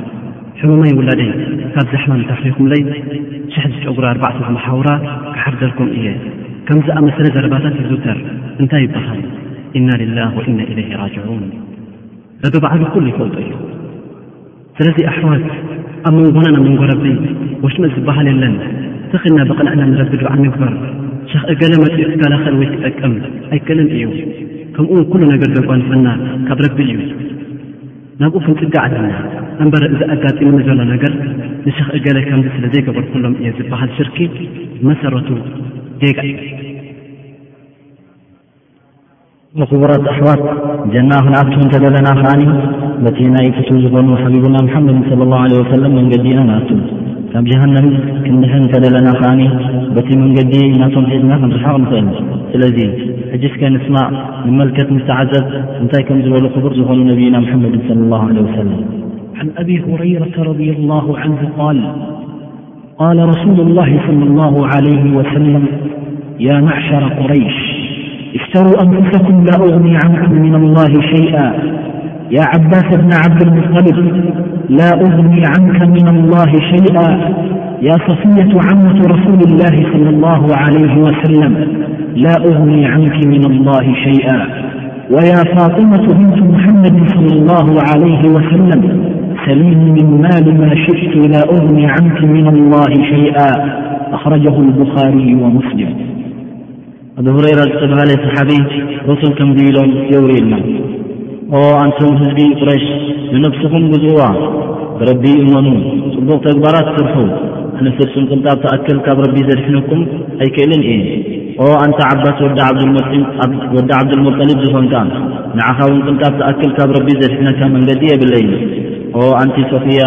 Speaker 4: ሕሙመይ ውላደይ ካብዛ ሕማም ተርፊኹምለይ ሽሕ ዝጨጉራ ኣርባዕተ ዝመሓውራ ክሓርደልኩም እየ ከም ዝኣመሰለ ዘረባታት ይዝውተር እንታይ ይበሃል ኢና ሊላህ ወኢና ኢለይሂ ራጅዑን ረቢ በዓሉ ኩሉ ይፈልጦ እዩ ስለዚ ኣሕዋት ኣብ መንጎናን ኣብ መንጎ ረቢ ወሽመጥ ዝበሃል የለን ተኺልና ብቕንዕና ንረቢ ዱዓ ንግበር ሸኽ እገለ መፅኡ ክከላኸል ወይ ክጠቅም ኣይክእልን እዩ ከምኡውን ኩሉ ነገር ዘጓንፈና ካብ ረቢ እዩ ናብኡ ክንጽጋዕ ኣለና እምበር እዚ ኣጋጢሙኒ ዘሎ ነገር ንሸኽ እገለ ከምዚ ስለ ዘይገበርኩሎም እየ ዝበሃል ሽርኪ ብመሰረቱ ጌጋ
Speaker 1: እዩ። ክቡራት ኣሕዋት ጀና ክንኣቱ እንተደለና ከዓኒ በቲ ናይ ፍቱ ዝኾኑ ሓቢብና መሓመድ ስለ ላሁ ለ ወሰለም መንገዲ ኢና ንኣቱ ካብ ጀሃንም ክንድሕን እንተደለና ከዓኒ በቲ መንገዲ ናቶም ሒዝና ክንርሓቕ ንኽእል ስለዚ ሕጂ እስከ ንስማዕ من ملكة معز ن كمزبلقبر زفنوا نبينا محمد صلى الله عليه وسلم
Speaker 3: عن أبي هريرة رض الله عنه قال قال رسول الله صلى الله عليه وسلم يا معشر قريش اشتروا أنفسكم لا أغني عنكم من الله شيئا يا عباس بن عبد المطلب لا أغني عنك من الله شيئايا صفية عمة رسول الله - صلى الله عليه وسلم لا أغني عنك من الله شيئا ويا فاطمة بنت محمد - صلى الله عليه وسلم سليم من مال ما شئت لا أغني عنك من الله شيئا أخرجه البخاري ومسلم
Speaker 1: ኣቢ ሁረይራ ዝተብሃለ ሰሓቢ ረሱል ከምዚ ኢሎም የውርዩልና ኦ ኣንቱም ህዝቢ ቁረሽ ንነብስኹም ግዝእዋ ብረቢ እመኑ ጽቡቕ ተግባራት ስርሑ ኣነ ፍጹም ቅንጣብ ተኣክል ካብ ረቢ ዘድሕነኩም ኣይክእልን እየ ኦ ኣንታ ዓባስ ወዲ ዓብዱልሙጠሊብ ዝኾንካ ንዓኻ እውን ቅንጣብ ተኣክል ካብ ረቢ ዘድሕነካ መንገዲ የብለይን ኦ ኣንቲ ሶፍያ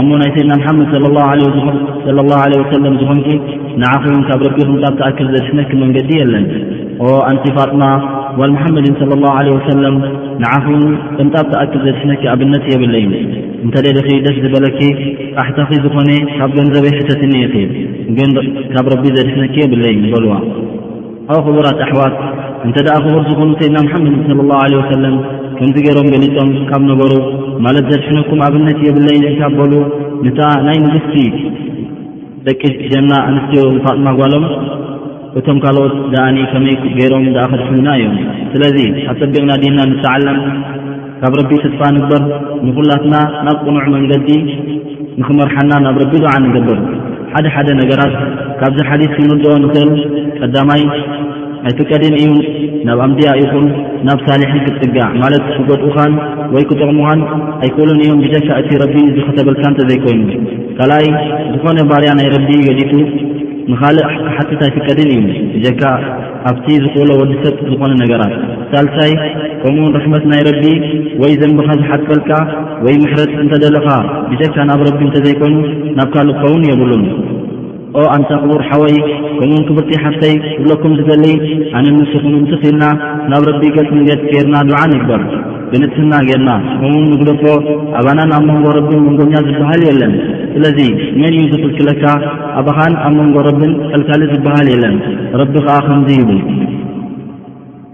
Speaker 1: ኣሞ ናይ ሰይድና መሓመድ ለ ላ ለ ወሰለም ዝኾንኪ ንዓኺውን ካብ ረቢኹም ካብ ትኣክል ዘድሕነኪ መንገዲ የለን ኦ ኣንቲ ፋጥማ ጓል መሓመድን صለ ላሁ ለ ወሰለም ንዓኺውን ቅንጣብ ትኣክል ዘድሕነኪ ኣብነት የብለይን እንተ ደሊኺ ደስ ዝበለኪ ኣሕታኺ ዝኾነ ካብ ገንዘበይ ሕተትኒ ኢኺ ግን ካብ ረቢ ዘድሕነኪ የብለይን በልዋ ኣው ክቡራት ኣሕዋት እንተ ደኣ ክቡር ዝኾኑ ሰይድና መሓመድ ስለ ላሁ ለ ወሰለም ከምዚ ገይሮም ገሊፆም ካብ ነበሩ ማለት ዘድሕነኩም ኣብነት የብለይን ካብ በሉ ንታ ናይ ንግስቲ ደቂ ጀና ኣንስትዮ ንፋጥማ ጓሎም እቶም ካልኦት ደኣኒ ከመይ ገይሮም ደኣ ከድሕኑና እዮም ስለዚ ኣጸቢቕና ዲንና ንተዓለም ካብ ረቢ ተስፋ ንግበር ንኹላትና ናብ ቅኑዕ መንገዲ ንኽመርሓና ናብ ረቢ ዱዓ ንገብር ሓደ ሓደ ነገራት ካብዚ ሓዲስ ክንርድኦ ንኽእል ቀዳማይ ኣይፍቀድን እዩ ናብ ኣንብያ ይኹን ናብ ሳልሒን ክትጽጋዕ ማለት ክጎድኡኻን ወይ ክጠቕሙኻን ኣይክእሉን እዮም ብጀካ እቲ ረቢ ዝኸተበልካ እንተዘይኮይኑ ካልኣይ ዝኾነ ባርያ ናይ ረቢ ገዲፉ ንኻልእ ክሓትት ኣይፍቀድን እዩ ብጀካ ኣብቲ ዝኽእሎ ወዲ ሰብ ዝኾነ ነገራት ሳልሳይ ከምኡውን ርሕመት ናይ ረቢ ወይ ዘንብኻ ዝሓትፈልካ ወይ ምሕረት እንተደለኻ ብጀካ ናብ ረቢ እንተዘይኮይኑ ናብ ካልእ ክኸውን የብሉን ኦ ኣንታ ክቡር ሓወይ ከምኡውን ክብርቲ ሓፍተይ ክብለኩም ዝደሊ ኣነን ንስኹምን ትኽ ኢልና ናብ ረቢ ገጽ ንገጽ ጌርና ዱዓ ንግበር ብንጽህና ጌርና ከምኡውን ንግደፎ ኣባናን ኣብ መንጎ ረብን መንጎኛ ዝበሃል የለን ስለዚ መን እዩ ዝኽልክለካ ኣባኻን ኣብ መንጎ ረብን ከልካሊ ዝበሃል የለን ረቢ ኸኣ ከምዚ ይብል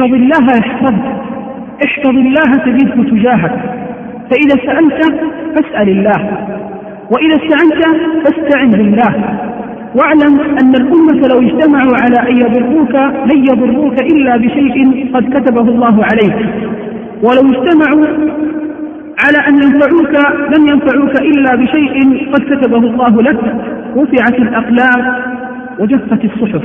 Speaker 2: اظله فاحفظ الله سديدك تجاهك فإأفأوإذا سألت فاستعن بالله واعلم أن الأمة لو اجتمعوا على أن يضروك لن يضروك إلا بشيء قد كتبه الله عليك ولو اجتمعوا على أن ينفعو لن ينفعوك إلا بشيء قد كتبه الله لك رفعت
Speaker 4: الأقلاق ወጀፈት ኣስሑፍ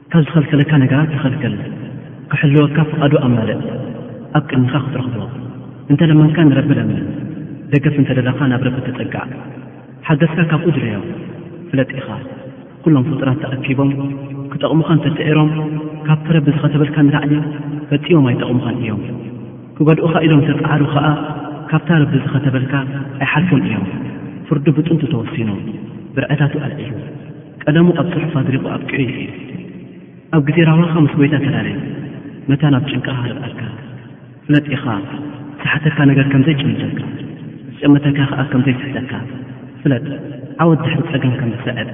Speaker 4: ካብ ዝኸልከለካ ነገራት ተኸልከል፣ ክሕልወካ ፍቓዱ ኣማልእ፣ ኣብ ቅድሚኻ ክትረኽቦ እንተ ለመንካ ንረቢ ለምን፣ ደገፍ እንተ ደለኻ ናብ ረቢ ተጸጋዕ፣ ሓገዝካ ካብኡ ድለዮ፣ ፍለጥ ኢኻ ኩሎም ፍጡራት ተኣኪቦም ክጠቕሙኻ እንተ ጽዒሮም ካብቲ ረቢ ዝኸተበልካ ንላዕሊ ፈጺሞም ኣይጠቕሙኻን እዮም፣ ክጎድኡኻ ኢሎም እንተ ጸዓሩ ከኣ ካብታ ረቢ ዝኸተበልካ ኣይሓልፉን እዮም፣ ፍርዱ ብጥንቱ ተወሲኑ፣ ብርዕታቱ ኣልዒሉ። ቀደሙ ኣብ ጽሑፍ ኣድሪቑ ኣብቂዑ ኢሉ እዩ። ኣብ ግዜ ራህዋኻ ምስ ጐይታ ተላለይ፣ መታን ኣብ ጭንቂ ኣህርቐካ። ፍለጥ ኢኻ፣ ዝሰሓተካ ነገር ከም ዘይጭምተካ፣ ዝጨመተካ ኸኣ ከም ዘይስሕተካ። ፍለጥ፣ ዓወት ድሕሪ ጸገም ከም ዝስዕብ፣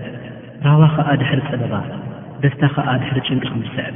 Speaker 4: ራህዋ ኸኣ ድሕሪ ጸበባ፣ ደስታ ኸኣ ድሕሪ ጭንቂ ከም ዝስዕብ።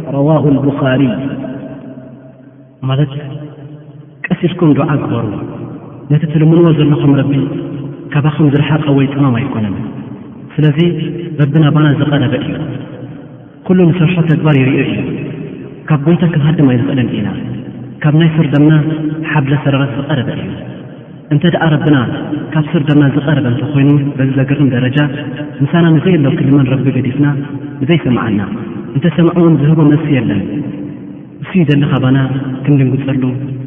Speaker 3: ረዋሁ ኣልቡኻሪ
Speaker 4: ማለት ቀስ ኢልኩም ዱዓ ግበሩ ነቲ ትልምንዎ ዘለኹም ረቢ ካባኹም ዝረሓቐ ወይ ጸማም ኣይኮነን ስለዚ ረቢ ናባና ዝቐረበ እዩ ኩሉ ንሰርሖ ተግባር ይርኦ እዩ ካብ ጎይታ ክንሃድም ኣይንኽእልን ኢና ካብ ናይ ሰርደምና ሓብለ ሰረረት ዝቐረበ እዩ እንተድኣ ረብና ካብ ስርደምና ዝቐረበ እንተኾይኑ በዚ ዘገርም ደረጃ ምሳና ንዘየሎ ክልመን ረቢ ገዲፍና ንዘይሰምዓና እንተሰምዑውን ዝህቦ መልሲ የለን እሱ ይደሊ ካባና ክንድንግጸሉ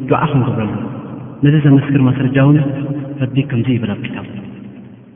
Speaker 4: ዱዓ ክንገብረሉ ነዚ ዘመስክር ማስረጃውን ረቢ ከምዚ ይብል ኣብ ክታቡ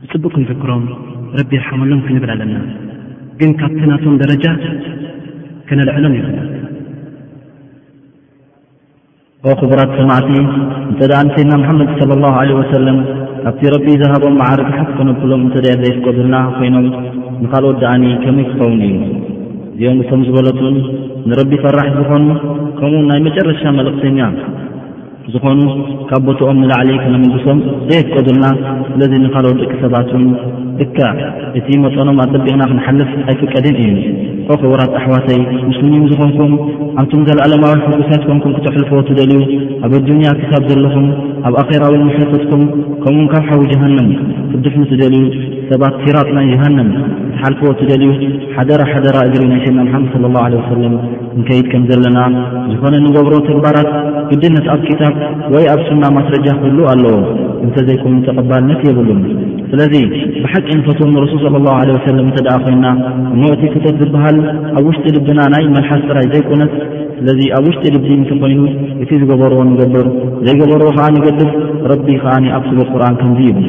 Speaker 4: ብጽቡቅ ክንዝክሮም ረቢ ይርሓመሎም ክንብል ኣለና ግን ካብቲ ናቶም ደረጃ ከነልዕሎም የብልናን። ኦ
Speaker 1: ክቡራት ሰማዕቲ እንተ ደኣ ንሰይድና ሙሓመድ ሰለላሁ ዓለይሂ ወሰለም ካብቲ ረቢ ዝሃቦም መዓርግ ሓፍ ከነብሎም እንተ ደኣ ዘይፍቀዱልና ኮይኖም ንኻልኦት ደኣኒ ከመይ ክኸውን እዩ? እዚኦም እቶም ዝበለጹን ንረቢ ፈራሕ ዝኾኑ ከምኡውን ናይ መጨረሻ መልእኽተኛ ዝኾኑ ካብ ቦትኦም ንላዕሊ ከነምልሶም ዘየፍቀዱልና ስለዚ ንካልኦት ደቂ ሰባት ውን እካ እቲ መጠኖም ኣጸቢቕና ክንሓልፍ ኣይፍቀድን እዩ ኦ ክቡራት ኣሕዋተይ ሙስሊሚን ዝኾንኩም ኣንቱም ዘለኣለማዊ ሕጉሳት ኮንኩም ክተሕልፍዎ ትደልዩ ኣብ ኣዱንያ ክሳብ ዘለኹም ኣብ ኣኼራ ውን ምሕርትኩም ከምኡ ካብ ሓዊ ጀሃንም ክትድሕኑ ትደልዩ ሰባት ሲራጥ ናይ ጀሃንም ክትሓልፍዎ ትደልዩ ሓደራ ሓደራ እግሪ ናይ ሸና መሓመድ ስለ ላሁ ለ ወሰለም ክንከይድ ከም ዘለና ዝኾነ ንገብሮ ተግባራት ግድነት ኣብ ክታብ ወይ ኣብ ሱና ማስረጃ ክህሉ ኣለዎ እንተዘይኮይኑ ተቐባልነት የብሉን ስለዚ ብሓቂ ንፈትዎም ንረሱል صለ ላሁ ለ ወሰለም እንተ ደኣ ኮይና እሞ እቲ ክተት ዝበሃል ኣብ ውሽጢ ልብና ናይ መልሓስ ጥራይ ዘይኮነስ ስለዚ ኣብ ውሽጢ ልቢ እንተ ኾይኑ እቲ ዝገበርዎ ንገብር ዘይገበርዎ ኸዓ ንገድፍ ረቢ ኸዓ ኣብቲ በቁርን ከምዙ ይብል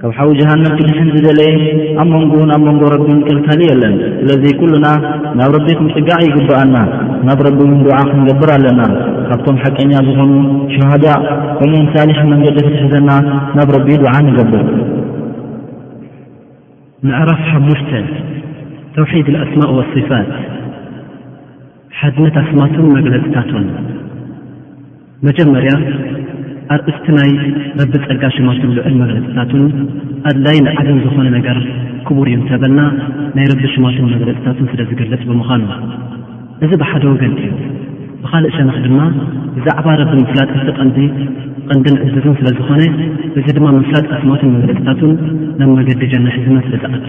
Speaker 1: ካብ ሓዊ ጀሃንም ክድሕን ዝደለየ ኣብ መንጎኡን ኣብ መንጎ ረቢን ከልካሊ የለን ስለዚ ኩሉና ናብ ረቢ ክንፅጋዕ ይግብኣና ናብ ረቢ እውን ዱዓ ክንገብር ኣለና ካብቶም ሓቀኛ ዝኾኑ ሸሃዳ ከምኡውን ሳሊሕ መንገዲ ክትሕዘና ናብ ረቢ ዱዓ ንገብር
Speaker 4: ምዕራፍ ሓሙሽተ ተውሒድ ልኣስማእ ወስፋት ሓድነት ኣስማቱን መግለጽታቱን መጀመርያ ኣርእስቲ ናይ ረቢ ጸጋ ሽማቱን ልዑል መግለጽታቱን ኣድላይን ንዓለም ዝኾነ ነገር ክቡር እዩ እንተበልና ናይ ረቢ ሽማቱን መግለጽታቱን ስለ ዝገልጽ ብምዃኑ እዚ ብሓደ ወገን እዩ ብኻልእ ሸነኽ ድማ ብዛዕባ ረቢ ምፍላጥ እቲ ቀንዲ ቐንድን ዕዝዝን ስለ ዝኾነ እዚ ድማ ምፍላጥ ኣስማቱን መግለጽታቱን ናብ መገዲ ጀና ሒዝና ስለ ዝኣቱ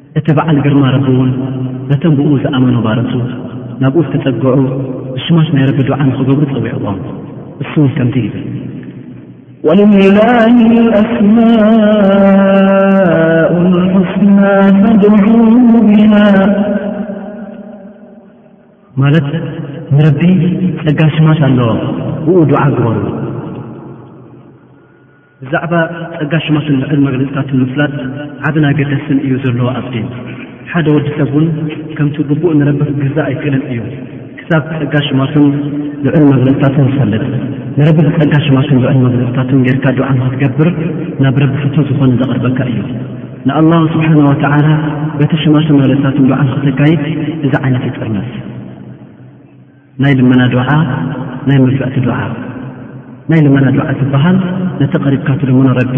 Speaker 4: እቲ በዓል ግርማ ረቢ'ውን ነቶም ብእኡ ዝኣመኑ ባሮቱ ናብኡ ዝተጸግዑ ብሽማት ናይ ረቢ ዱዓ ንኽገብሩ ጸዊዕዎም። እሱ'ውን ከምዚ ይብል።
Speaker 5: ወሊላሂ ኣልኣስማኡ ልሑስና ፈድዑሁ ቢሃ
Speaker 4: ማለት ንረቢ ጸጋ ሽማት ኣለዎ ብኡ ዱዓ ግበሩ። ብዛዕባ ጸጋ ሽማትን ምዕል መግለጽታትን ምፍላጥ ዓብን ኣገዳስን እዩ ዘሎ ኣስዲን ሓደ ወዲ ሰብ ውን ከምቲ ግቡእ ንረቢ ክግዛእ ኣይክእልን እዩ ክሳብ ጸጋ ሽማቱን ምዕል መግለጽታቱን ዝፈልጥ ንረቢ ብጸጋ ሽማቱን ምዕል መግለጽታቱን ጌርካ ዱዓ ንክትገብር ናብ ረቢ ፍቱ ዝኾነ ዘቐርበካ እዩ ንኣላሁ ስብሓን ወተዓላ በቲ ሽማቱን መግለጽታቱን ዱዓ ንክተካይድ እዚ ዓይነት ይጥርነፍ ናይ ልመና ዱዓ ናይ መግዛእቲ ዱዓ ናይ ልመና ዱዓ ዝበሃል ነቲ ቀሪብካ ትልምኖ ረቢ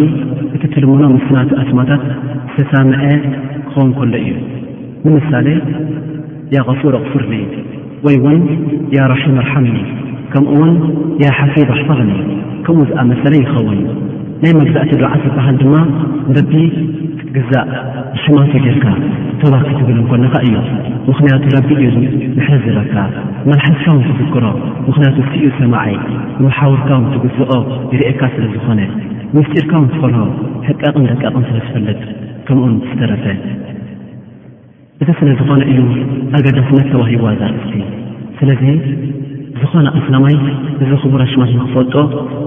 Speaker 4: እቲ ትልምኖ ምስ ናቱ ኣስማታት ዝተሳምዐ ክኸውን ከሎ እዩ ንምሳሌ ያ غፉር ኣቕፍርኒ ወይ ውን ያ ራሒም ኣርሓምኒ ከምኡ ውን ያ ሓፊዝ ኣሕፋظኒ ከምኡ ዝኣመሰለ ይኸውን ናይ መግዛእቲ ዱዓ ዝበሃል ድማ ንረቢ ግዛእ ብስማ ተጌርካ ቶባ ክትብል እንኮለኻ እዩ ምኽንያቱ ረቢ እዩ ምሕረት ዝህበካ መልሓስካ ውን ትዝክሮ ምኽንያቱ ንሱ እዩ ሰማዒ ንመሓውርካ ውን ትግዝኦ ይርእየካ ስለ ዝኾነ ምስጢርካ ውን ትፈርሆ ሕቃቕን ደቃቕን ስለ ትፈልጥ ከምኡውን ብዝተረፈ እዚ ስለ ዝኾነ እዩ ኣገዳስነት ተዋሂብዋ እዛ ኣርእስቲ። ስለዚ ዝኾነ ኣስላማይ እዚ ክቡር ኣሽማት ንኽፈልጦ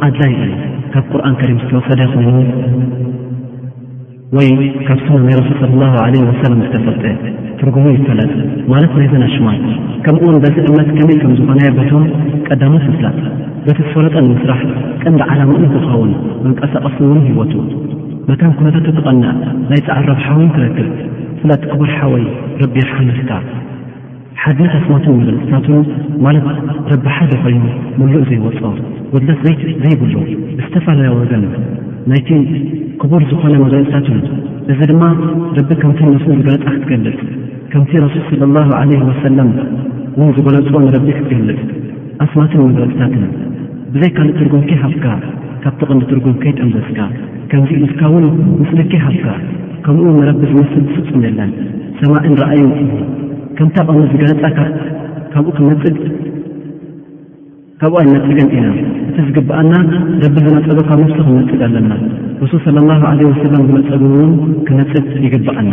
Speaker 4: ኣድላይ እዩ። ካብ ቁርኣን ከሪም ዝተወሰደ ኮይኑ ወይ ካብ ሱና ናይ ረሱል ሰለላሁ ዓለይሂ ወሰለም ዝተፈልጠ ትርጉሙ ይፈለጥ ማለት ናይዘን ኣሽማት ከምኡውን በዚ እምነት ከመይ ከም ዝኾነ በቶም ቀዳሞት ምፍላጥ በቲ ዝፈለጠ ንምስራሕ ቀንዲ ዓላምኡ ንክኸውን መንቀሳቐሲ እውን ህይወቱ መታን ኩነታቱ ትቐናእ ናይ ጻዕሪ ረብሓ ውን ትረክብ ፍለጥ ክቡር ሓወይ ረቢ ይርሓመልካ ሓድነት ኣስማትን መግለጽታቱን ማለት ረቢ ሓደ ኮይኑ ምሉእ ዘይወጾ ጉድለት ዘይት ዘይብሉ ብዝተፈላለያ ወገን ናይቲ ክቡር ዝኾነ መግለጽታቱን እዚ ድማ ረቢ ከምቲ ነሱ ዝገለጻ ክትገልጽ ከምቲ ረሱል ሰለላሁ ዓለይሂ ወሰለም ውን ዝገለጽዎ ንረቢ ክትገልጽ ኣስማትን መግለጽታትን ብዘይ ካልእ ትርጉም ከይሃብካ ካብቲ ቀንዲ ትርጉም ከይጠምዘዝካ ከምዚ ኢልካ ውን ምስሊ ከይሃብካ ከምኡ ንረቢ ዝመስል ብፍጹም የለን ሰማእን ራእይን ጽሂ ከምታ ቀኑ ዝገለጻ ካብኡ ክንነጽግ ካብኡ ኣይነጽግን ኢና እቲ ዝግብኣና ረቢ ዝነጸጎ ካብ ነፍሱ ክንነጽግ ኣለና ረሱል ስለ ላሁ ለ ወሰለም ዝነጸጉ ውን ክነጽግ ይግብኣና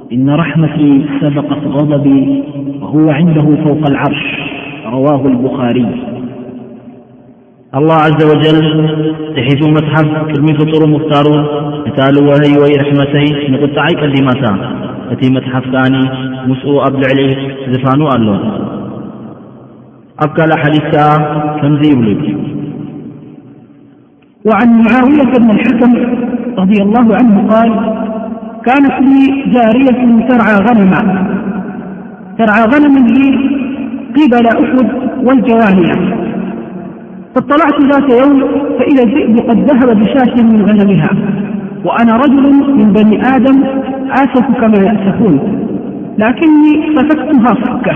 Speaker 2: إن
Speaker 3: رحمتي سبقت غضبي وهو عنده فوق العرش رواه البخاري
Speaker 1: الله عز وجل تحفو متحف قدمي فطر مختار نتال وهي وي رحمتي نقتعيقدماتا تي متحف ان مسئو قبلعلي زفانو اللهن أبكلحديثت فنزيب لب
Speaker 2: وعن معاوية بن الحكن رضي الله عنه قال كانت لي جارية ترع غما ترعى غنما لي قبل أحد والجواهية فاطلعت ذات يوم فإذا الرئد قد ذهب بشاش من غنمها وأنا رجل من بني آدم آسف كما يأسفون لكني سفكتها فكه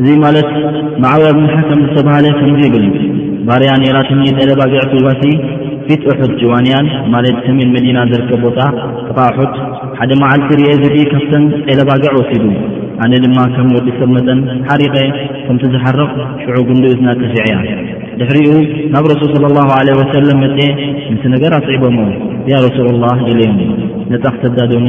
Speaker 1: እዚ ማለት መዓወ ኣብንሓ ከም ዝተባህለ ከምዚ ይብል ባርያ ነይራትኒ ጠለብ ኣጊዕቲ ዋሲ ፊት እሑድ ጅዋንያን ማለት ሰሜን መዲና ዝርከብ ቦታ ጥቓ እሑድ ሓደ መዓልቲ ርኤ ዝብኢ ካብተን ጠለብ ኣጊዕ ወሲዱ ኣነ ድማ ከም ወዲ ሰብ መጠን ሓሪቐ ከምቲ ዝሓርቕ ሽዑ ጉንዲ እዝና ቀፊዐያ ድሕሪኡ ናብ ረሱል ስለ ላሁ ለ ወሰለም መፀ ነቲ ነገር ኣስዒቦሞ ያ ረሱሉ ላህ ኢለዮም ነፃ ክተዳዶኒ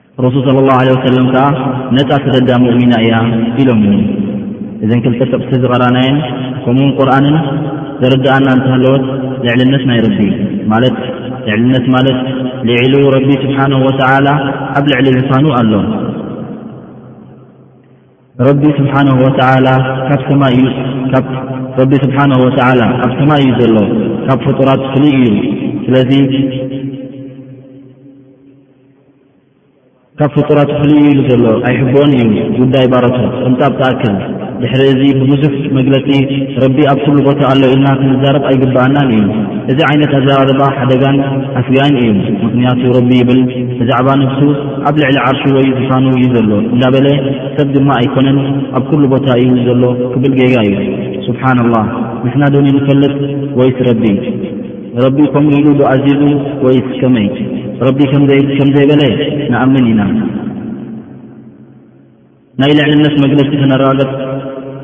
Speaker 1: ረሱል صለ ላه ለ ወሰለም ከዓ ነፃ ስደዳ ሙእሚና እያ ኢሎም ዩ እዘን ክልተ ጥቕሲ ዝቐራናየን ከምኡውን ቁርኣንን ዘረዳኣና እንተሃለወት ልዕልነት ናይ ረቢ ማለት ልዕልነት ማለት ልዒሉ ረቢ ስብሓንሁ ወተዓላ ኣብ ልዕሊ ዝፋኑ ኣሎ ረቢ ስብሓንሁ ወተዓላ ካብ ሰማይ እዩ ካብ ረቢ ስብሓንሁ ወተዓላ ኣብ ሰማይ እዩ ዘሎ ካብ ፍጡራት ፍሉይ እዩ ስለዚ ካብ ፍጡራት ፍልይ ኢሉ ዘሎ ኣይሕብኦን እዩ ጉዳይ ባረቱ ቅንጣብ ተኣክል ድሕሪ እዚ ብብዙሕ መግለፂ ረቢ ኣብ ኩሉ ቦታ ኣሎ ኢልና ክንዛረብ ኣይግባኣናን እዩ እዚ ዓይነት ኣዘራርባ ሓደጋን ኣስጋእን እዩ ምክንያቱ ረቢ ይብል ብዛዕባ ነፍሱ ኣብ ልዕሊ ዓርሹ ወይ ዝፋኑ እዩ ዘሎ እንዳበለ ሰብ ድማ ኣይኮነን ኣብ ኩሉ ቦታ እዩ ዘሎ ክብል ጌጋ እዩ ስብሓን ላህ ንሕና ዶኒ ንፈልጥ ወይስ ረቢ ረቢ ከምኡ ኢሉ ዶ ኣዚዙ ወይስ ከመይ? ረቢ ከም ዘይበለ ንኣምን ኢና። ናይ ልዕልነት መግለጺ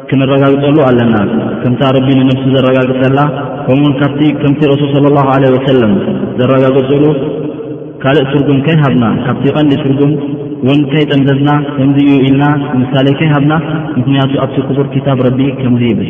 Speaker 1: ክነረጋግጸሉ ኣለና። ከምታ ረቢ ንነብሱ ዘረጋግጸላ ከምኡውን ካብቲ ከምቲ ረሱል صለ ላሁ ለ ወሰለም ዘረጋገጹሉ ካልእ ትርጉም ከይሃብና ካብቲ ቐንዲ ትርጉም ውን ከይጠምዘዝና ከምዚ እዩ ኢልና ምሳሌ ከይሃብና ምኽንያቱ ኣብቲ ክቡር ክታብ ረቢ ከምዚ ይብል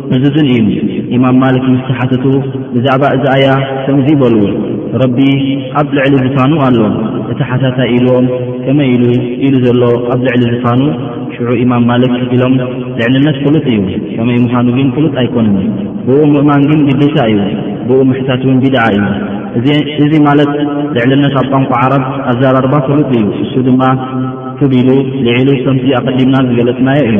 Speaker 1: እዝዝን እዩ ኢማም ማልክ ምስ ተሓተቱ ብዛዕባ እዚ ኣያ ከምዚ በሉ ረቢ ኣብ ልዕሊ ዝፋኑ ኣሎ እቲ ሓታታይ ኢሉዎም ከመይ ኢሉ ኢሉ ዘሎ ኣብ ልዕሊ ዝፋኑ ሽዑ ኢማም ማልክ ኢሎም ልዕልነት ፍሉጥ እዩ ከመይ ምዃኑ ግን ፍሉጥ ኣይኮንን ብኡ ምእማን ግን ግዴታ እዩ ብኡ ምሕታት እውን ቢድዓ እዩ እዚ ማለት ልዕልነት ኣብ ቋንቋ ዓረብ ኣዘራርባ ፍሉጥ እዩ እሱ ድማ ክብ ኢሉ ልዒሉ ከምቲ ኣቐዲምና ዝገለጽናዮ እዩ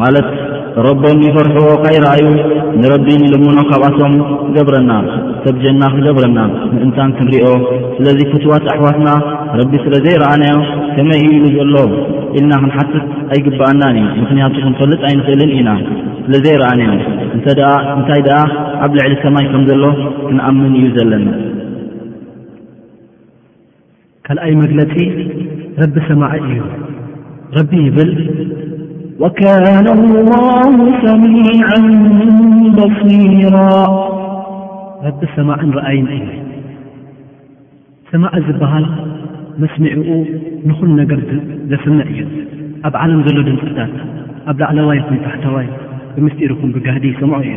Speaker 1: ማለት ረቦም ይፈርሕዎ ካይረኣዩ ንረቢ ንልምኖ ካብኣቶም ክገብረና ሰብ ጀና ክገብረና ምእንታን ክንሪኦ ስለዚ ፍትዋት ኣሕዋትና ረቢ ስለ ዘይረኣናዮ ከመይ እዩ ኢሉ ዘሎ ኢልና ክንሓትት ኣይግብኣናን እዩ ምክንያቱ ክንፈልጥ ኣይንኽእልን ኢና ስለ ዘይረኣናዮ እንተ ደኣ እንታይ ደኣ ኣብ ልዕሊ ሰማይ ከም ዘሎ ክንኣምን እዩ ዘለና
Speaker 4: ካልኣይ መግለጺ ረቢ ሰማዒ እዩ ረቢ ይብል
Speaker 5: ወካነ ላሁ ሰሚዓን በሲራ
Speaker 4: ረቢ ሰማዕን ረኣይን እዩ ሰማዒ ዝበሃል መስሚዕኡ ንኹሉ ነገር ዘስምዕ እዩ ኣብ ዓለም ዘሎ ድምፅታት ኣብ ላዕለዋይ ይኹን ታሕተዋይ ብምስጢር ይኹን ብጋህዲ ይሰምዖ እዩ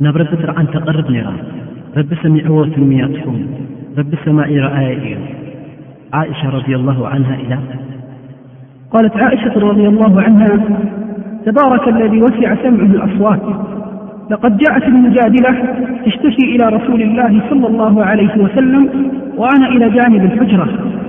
Speaker 4: نبربترأن تقربن را ربسمي عو تمياتكم ربسما إرآي إ
Speaker 7: عائشة -رضي الله
Speaker 4: عنها إلى
Speaker 2: قالت عائشة - رضي الله عنها تبارك الذي وسع سمعه الأصوات لقد جاءت المجادلة اشتكي إلى رسول الله صلى الله عليه وسلم وأنا إلى جانب الحجرة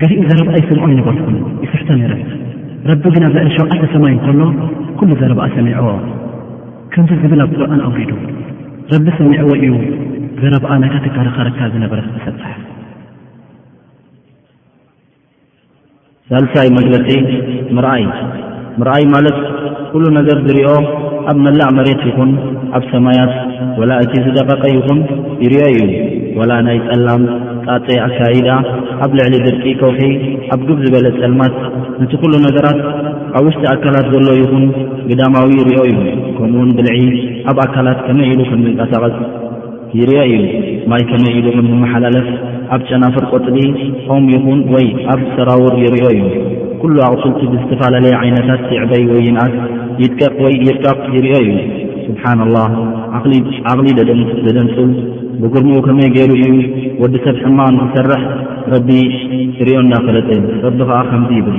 Speaker 4: ገሊኡ ዘረብኣ ይሰምዖ ኣይነበርኩን ይስሕቶ ነረ ረቢ ግን ኣብ ልዕሊ ሸውዓተ ሰማይ እንከሎ ኩሉ ዘረብኣ ሰሚዕዎ ከምዚ ዝብል ኣብ ቁርን ኣውሪዱ ረቢ ሰሚዕዎ እዩ ዘረብኣ ናይታ ተካረኻረካ ዝነበረት መሰብሕ
Speaker 1: ሳልሳይ መግለፂ ምርኣይ ምርኣይ ማለት ኩሉ ነገር ዝርኦ ኣብ መላእ መሬት ይኹን ኣብ ሰማያት ወላ እቲ ዝደቐቐ ይኹን ይርኦ እዩ ወላ ናይ ጸላም ጣጤ ኣካይዳ ኣብ ልዕሊ ድርቂ ከውሒ ኣብ ግብ ዝበለ ጸልማት ነቲ ኩሉ ነገራት ኣብ ውሽጢ ኣካላት ዘሎ ይኹን ግዳማዊ ይርኦ እዩ ከምኡውን ብልዒ ኣብ ኣካላት ከመይ ኢሉ ከም ዝንቀሳቐስ ይርኣ እዩ። ማይ ከመይ ኢሉ ከም ዝመሓላለፍ ኣብ ጨናፍር ቆጽሊ፣ ኦም ይኹን ወይ ኣብ ሰራውር ይርኦ እዩ። ኩሉ ኣቑጽልቲ ብዝተፋላለየ ዓይነታት ይዕበይ ወይ ይንኣስ፣ ይድቀቕ ወይ ይርቀቕ ይርኦ እዩ። ሱብሓነላህ! ዓቕሊ ዓቕሊ ዘደንጹል ብጉርምኡ ከመይ ገይሩ እዩ ወዲ ሰብ ሕማቕ ንኽሰርሕ ረቢ ክርእዮ እንዳፈለጠ። ረቢ ከኣ ከምዚ ይብል።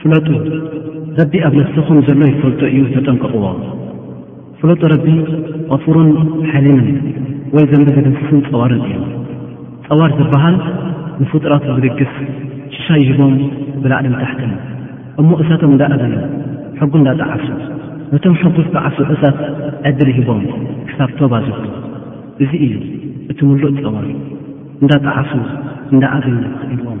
Speaker 4: ፍለጡ ረቢ ኣብ ነፍሰኹም ዘሎ ይፈልጦ እዩ ተጠንቀቕዎ ፍለጡ ረቢ ቐፉሩን ሓሊምን ወይ ዘንቢ ዝድምስስን ጸዋርን እዩ ጸዋር ዝበሃል ንፍጡራቱ ዝድግስ ሽሻ ይህቦም ብላዕልን ታሕትን እሞ እሳቶም እንዳ ኣዘዩ ሕጉ እንዳ ጠዓሱ ነቶም ሕጉ ዝጠዓሱ እሳት ዕድል ይህቦም ክሳብ ቶባ ዝብሉ እዚ እዩ እቲ ምሉእ
Speaker 1: ጸዋር እንዳ ጠዓሱ እንዳ ኣዘዩ ክኢልዎም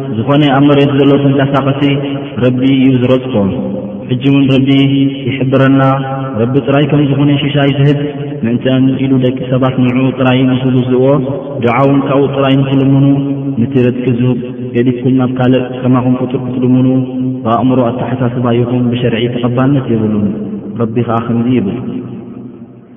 Speaker 1: ዝኾነ ኣብ መሬት ዘሎ ተንቀሳቐሲ ረቢ እዩ ዝረጽቶ ሕጂ እውን ረቢ ይሕብረና ረቢ ጥራይ ከም ዝኾነ ሽሻይ ዝህብ ምእንትአን ኢሉ ደቂ ሰባት ንዑ ጥራይ ንኽግዝእዎ ድዓውን ካብኡ ጥራይ ንኽልምኑ ንቲ ርትኪ ዝህብ ገዲፍኩም ናብ ካልእ ከማኹም ፍጡር ክትልምኑ ብኣእምሮ ኣተሓሳስባ ይኹን ብሸርዒ ተቐባልነት የብሉን ረቢ ኸዓ ከምዚ ይብል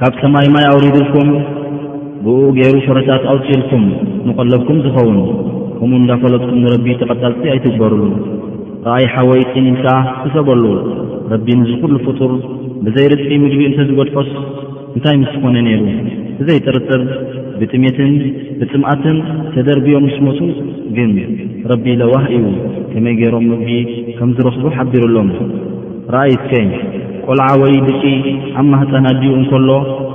Speaker 1: ካብ ሰማይ ማይ ኣውሪድልኩም ብኡ ገይሩ ፍረታት ኣውፅኢልኩም ንቐለብኩም ዝኸውን ከምኡ እንዳፈለጥኩም ንረቢ ተቐፃልቲ ኣይትግበሩሉ ረኣይ ሓወይ ፂን ኢልካ ሕሰበሉ ረቢ ንዚ ኩሉ ፍጡር ብዘይ ርዝቂ ምግቢ እንተዝገድፎስ እንታይ ምስ ኮነ ነይሩ ብዘይጥርጥር ብጥሜትን ብፅምኣትን ተደርብዮም ምስ ሞቱ ግን ረቢ ለዋህ እዩ ከመይ ገይሮም ምግቢ ከም ዝረኽቡ ሓቢሩሎም ራእይ እስከ ቆልዓ ወይ ብፂ ኣብ ማህፀን ኣዲኡ እንከሎ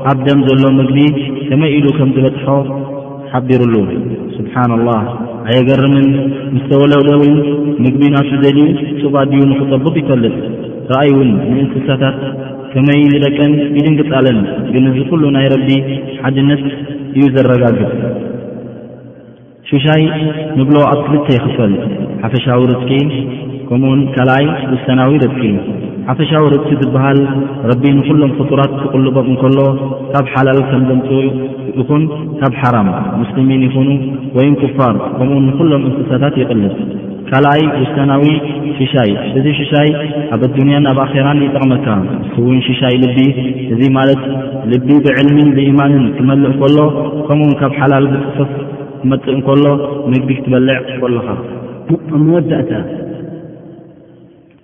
Speaker 1: ኣብ ደም ዘሎ ምግቢ ከመይ ኢሉ ከም ዝበፅሖ ሓቢርሉ ስብሓን ላህ ኣየገርምን ምስ ተወለደ እውን ምግቢ ናቱ ዘድዩ ጡብ ኣዲኡ ንክጠብቕ ይፈልጥ ራእይ እውን ንእንስሳታት ከመይ ንደቀን ይድንግፃለን ግን እዚ ኩሉ ናይ ረቢ ሓድነት እዩ ዘረጋግፅ ሽሻይ ንብሎ ኣብ ክልተ ይኽፈል፣ ሓፈሻዊ ርዝቂ ከምኡውን ካልኣይ ውሰናዊ ርዝቂ። ሓፈሻዊ ርዝቂ ዝበሃል ረቢ ንኹሎም ፍጡራት ክቕልቦም እንከሎ ካብ ሓላል ከም ዘምጽኡ ይኹን ካብ ሓራም፣ ሙስሊሚን ይኹኑ ወይም ኩፋር ከምኡውን ንኹሎም እንስሳታት ይቕልብ። ካልኣይ ውሳናዊ ሽሻይ እዚ ሽሻይ ኣብ ኣዱንያን ኣብ ኣኼራን ይጠቕመካ ንሱ እውን ሽሻይ ልቢ እዚ ማለት ልቢ ብዕልሚን ብኢማንን ክመልእ ከሎ ከምኡ ውን ካብ ሓላል ብፅፈፍ ክመፅእ እንከሎ ምግቢ ክትበልዕ ከለኻ
Speaker 8: ኣብ
Speaker 4: መወዳእታ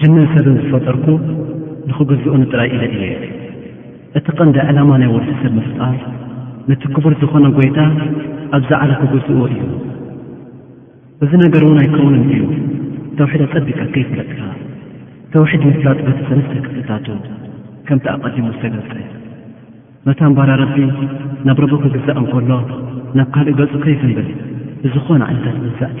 Speaker 4: ጅንን ሰብን ዝፈጠርኩ ንኽግዝኡኒ ጥራይ ኢለ እየ። እቲ ቐንዲ ዕላማ ናይ ወዲ ሰብ ምፍጣር ነቲ ክቡር ዝኾነ ጐይታ ኣብዛ ዓለ ክግዝእዎ እዩ። እዚ ነገር እውን ኣይከውንን እዩ ተውሒድ ኣጸቢቕካ ከይፍለጥካ። ተውሒድ ምፍላጥ በቲ ሰለስተ ክፍልታቱ ከምቲ ኣቐዲሙ ዝተገልጸ መታን ባርያ ረቢ ናብ ረቡ ክግዛእ እንከሎ ናብ ካልእ ገጹ ከይዝንብል ብዝኾነ ዓይነታት
Speaker 3: መግዛእቲ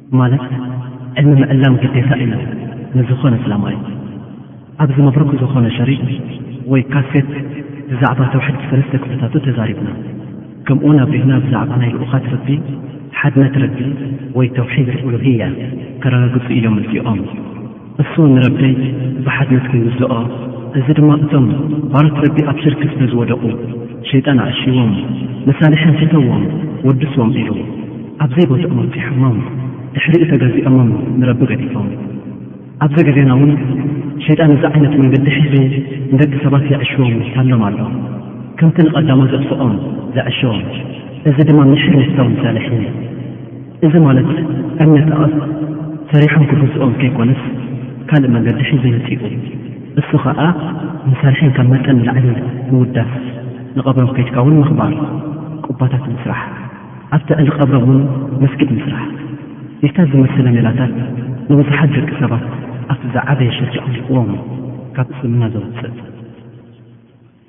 Speaker 4: ማለት ዕድመ ምዕላም ግዴታ እዩ ንዝኾነ እስላማይ። ኣብዚ መብሩክ ዝኾነ ሸሪጥ ወይ ካሴት ብዛዕባ ተውሒድ ብሰለስተ ክፍልታቱ ተዛሪብና። ከምኡውን ኣብሪህና ብዛዕባ ናይ ልኡኻት ረቢ፣ ሓድነት ረቢ ወይ ተውሒድ ኣልኡሉሂያ ከረጋግጹ እዮም መጺኦም። እሱ ንረበይት ብሓድነት ክምዝልኦ እዚ ድማ እቶም ባሮት ረቢ ኣብ ሽርክ ስለ ዝወደቑ ሸይጣን ኣዕሽዎም መሳሊሕም ፈተዎም ወድስዎም ኢሉ ኣብ ዘይቦትኦም ኣብጺሖሞም ድሕሪኡ ተገዚኦሞም ንረቢ ገዲፎም ኣብዚ ግዜና እውን ሸይጣን እዚ ዓይነት መንገዲ ሒዙ ንደቂ ሰባት የዕሽዎም ይታሎም ኣሎ ከምቲ ንቐዳሞት ዘጥፍኦም ዘዕሸዎም እዚ ድማ ምሒር ንቶም ሳልሒን እዚ ማለት ዕብነት ኣኣብ ሰሪሖም ክግዝኦም ከይኮነስ ካልእ መንገዲ ሒዙ ይመጽእኡ እሱ ከኣ ንሰርሒን ካብ መጠን ንላዕሊ ምውዳስ ንቐብሮም ከይድካ ውን ምኽባር ቁባታት ምስራሕ ኣብ ትዕሊ ቀብሮም ውን መስጊድ ምስራሕ ኢልካ ዝመሰለ ሜላታት ንብዙሓት ደቂ ሰባት ኣብቲ ዝዓበየ ሽርኪ ኣውዲቕዎም እዩ ካብ እስልምና ዘውጽእ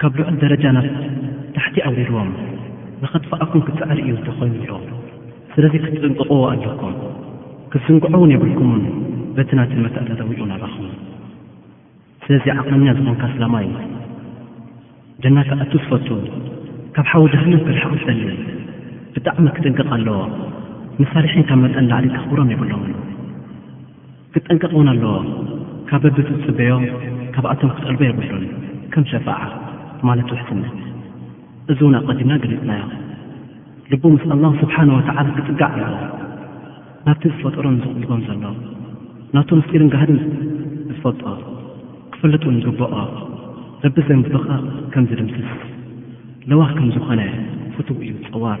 Speaker 4: ካብ ልዑል ደረጃ ናብ ታሕቲ ኣውሪድዎም ንከጥፍኣኩም ክጽዕር እዩ ተኮይኑሉ ስለዚ ክትጥንቅቅዎ ኣለኩም ክትዝንግዑ ውን የብልኩሙን በቲ ናቲ መታእታተዊኡ ናባኩም ስለዚ ዓቅመኛ ዝኮንካ ኣስላማይ ጀና ክኣቱ ዝፈቱ ካብ ሓዊ ጀሃነም ክርሕቅ ዝደሊ ብጣዕሚ ክጥንቅቅ ኣለዎ ንሳሊሒን ካብ መጠን ላዕሊ ከክብሮም የብሎምን። ክጠንቀቕ ውን ኣለዎ ካብ በብትጽበዮ ካብኣቶም ክጠልቦ የብሉን ከም ሸፋዓ ማለት ውሕስነት እዚ ውን ኣቐዲምና ገሊጽናዮ ልቡ ምስ ኣላህ ስብሓነሁ ወተዓላ ክጽጋዕ ኣለዎ ናብቲ ዝፈጠሮን ዝቕልቦን ዘሎ ናቱ ምስጢርን ጋህድን ዝፈልጦ ክፈልጥ ውን ይግበኦ ረቢ ዘንብ ብኻ ከም ዝድምስስ ለዋህ ከም ዝኾነ ፍቱው እዩ ጸዋር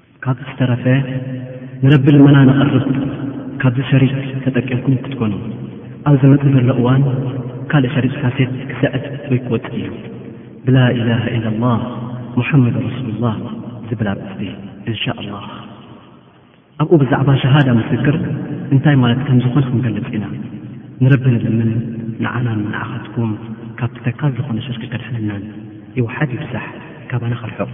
Speaker 4: ካብዚ ዝተረፈ ንረቢ ልመና ነቕርብ ካብዚ ሸሪጥ ተጠቂምኩም ክትኮኑ ኣብ ዝመጽእ ዘሎ እዋን ካልእ ሸሪጥ ሓሴት ክስዕብ ወይ ክወጽእ እዩ ብላኢላሃ ኢላላህ ሙሓመድ ረሱሉላህ ዝብል ኣርእስቲ እንሻኣላህ ኣብኡ ብዛዕባ ሸሃዳ ምስክር እንታይ ማለት ከም ዝኾነ ክንገልጽ ኢና ንረቢ ንልምን ንዓናን ንዓኻትኩም ካብቲ ተካል ዝኾነ ሽርኪ ከድሕነናን ይውሓድ ይብዛሕ ካባና
Speaker 3: ከርሕቆ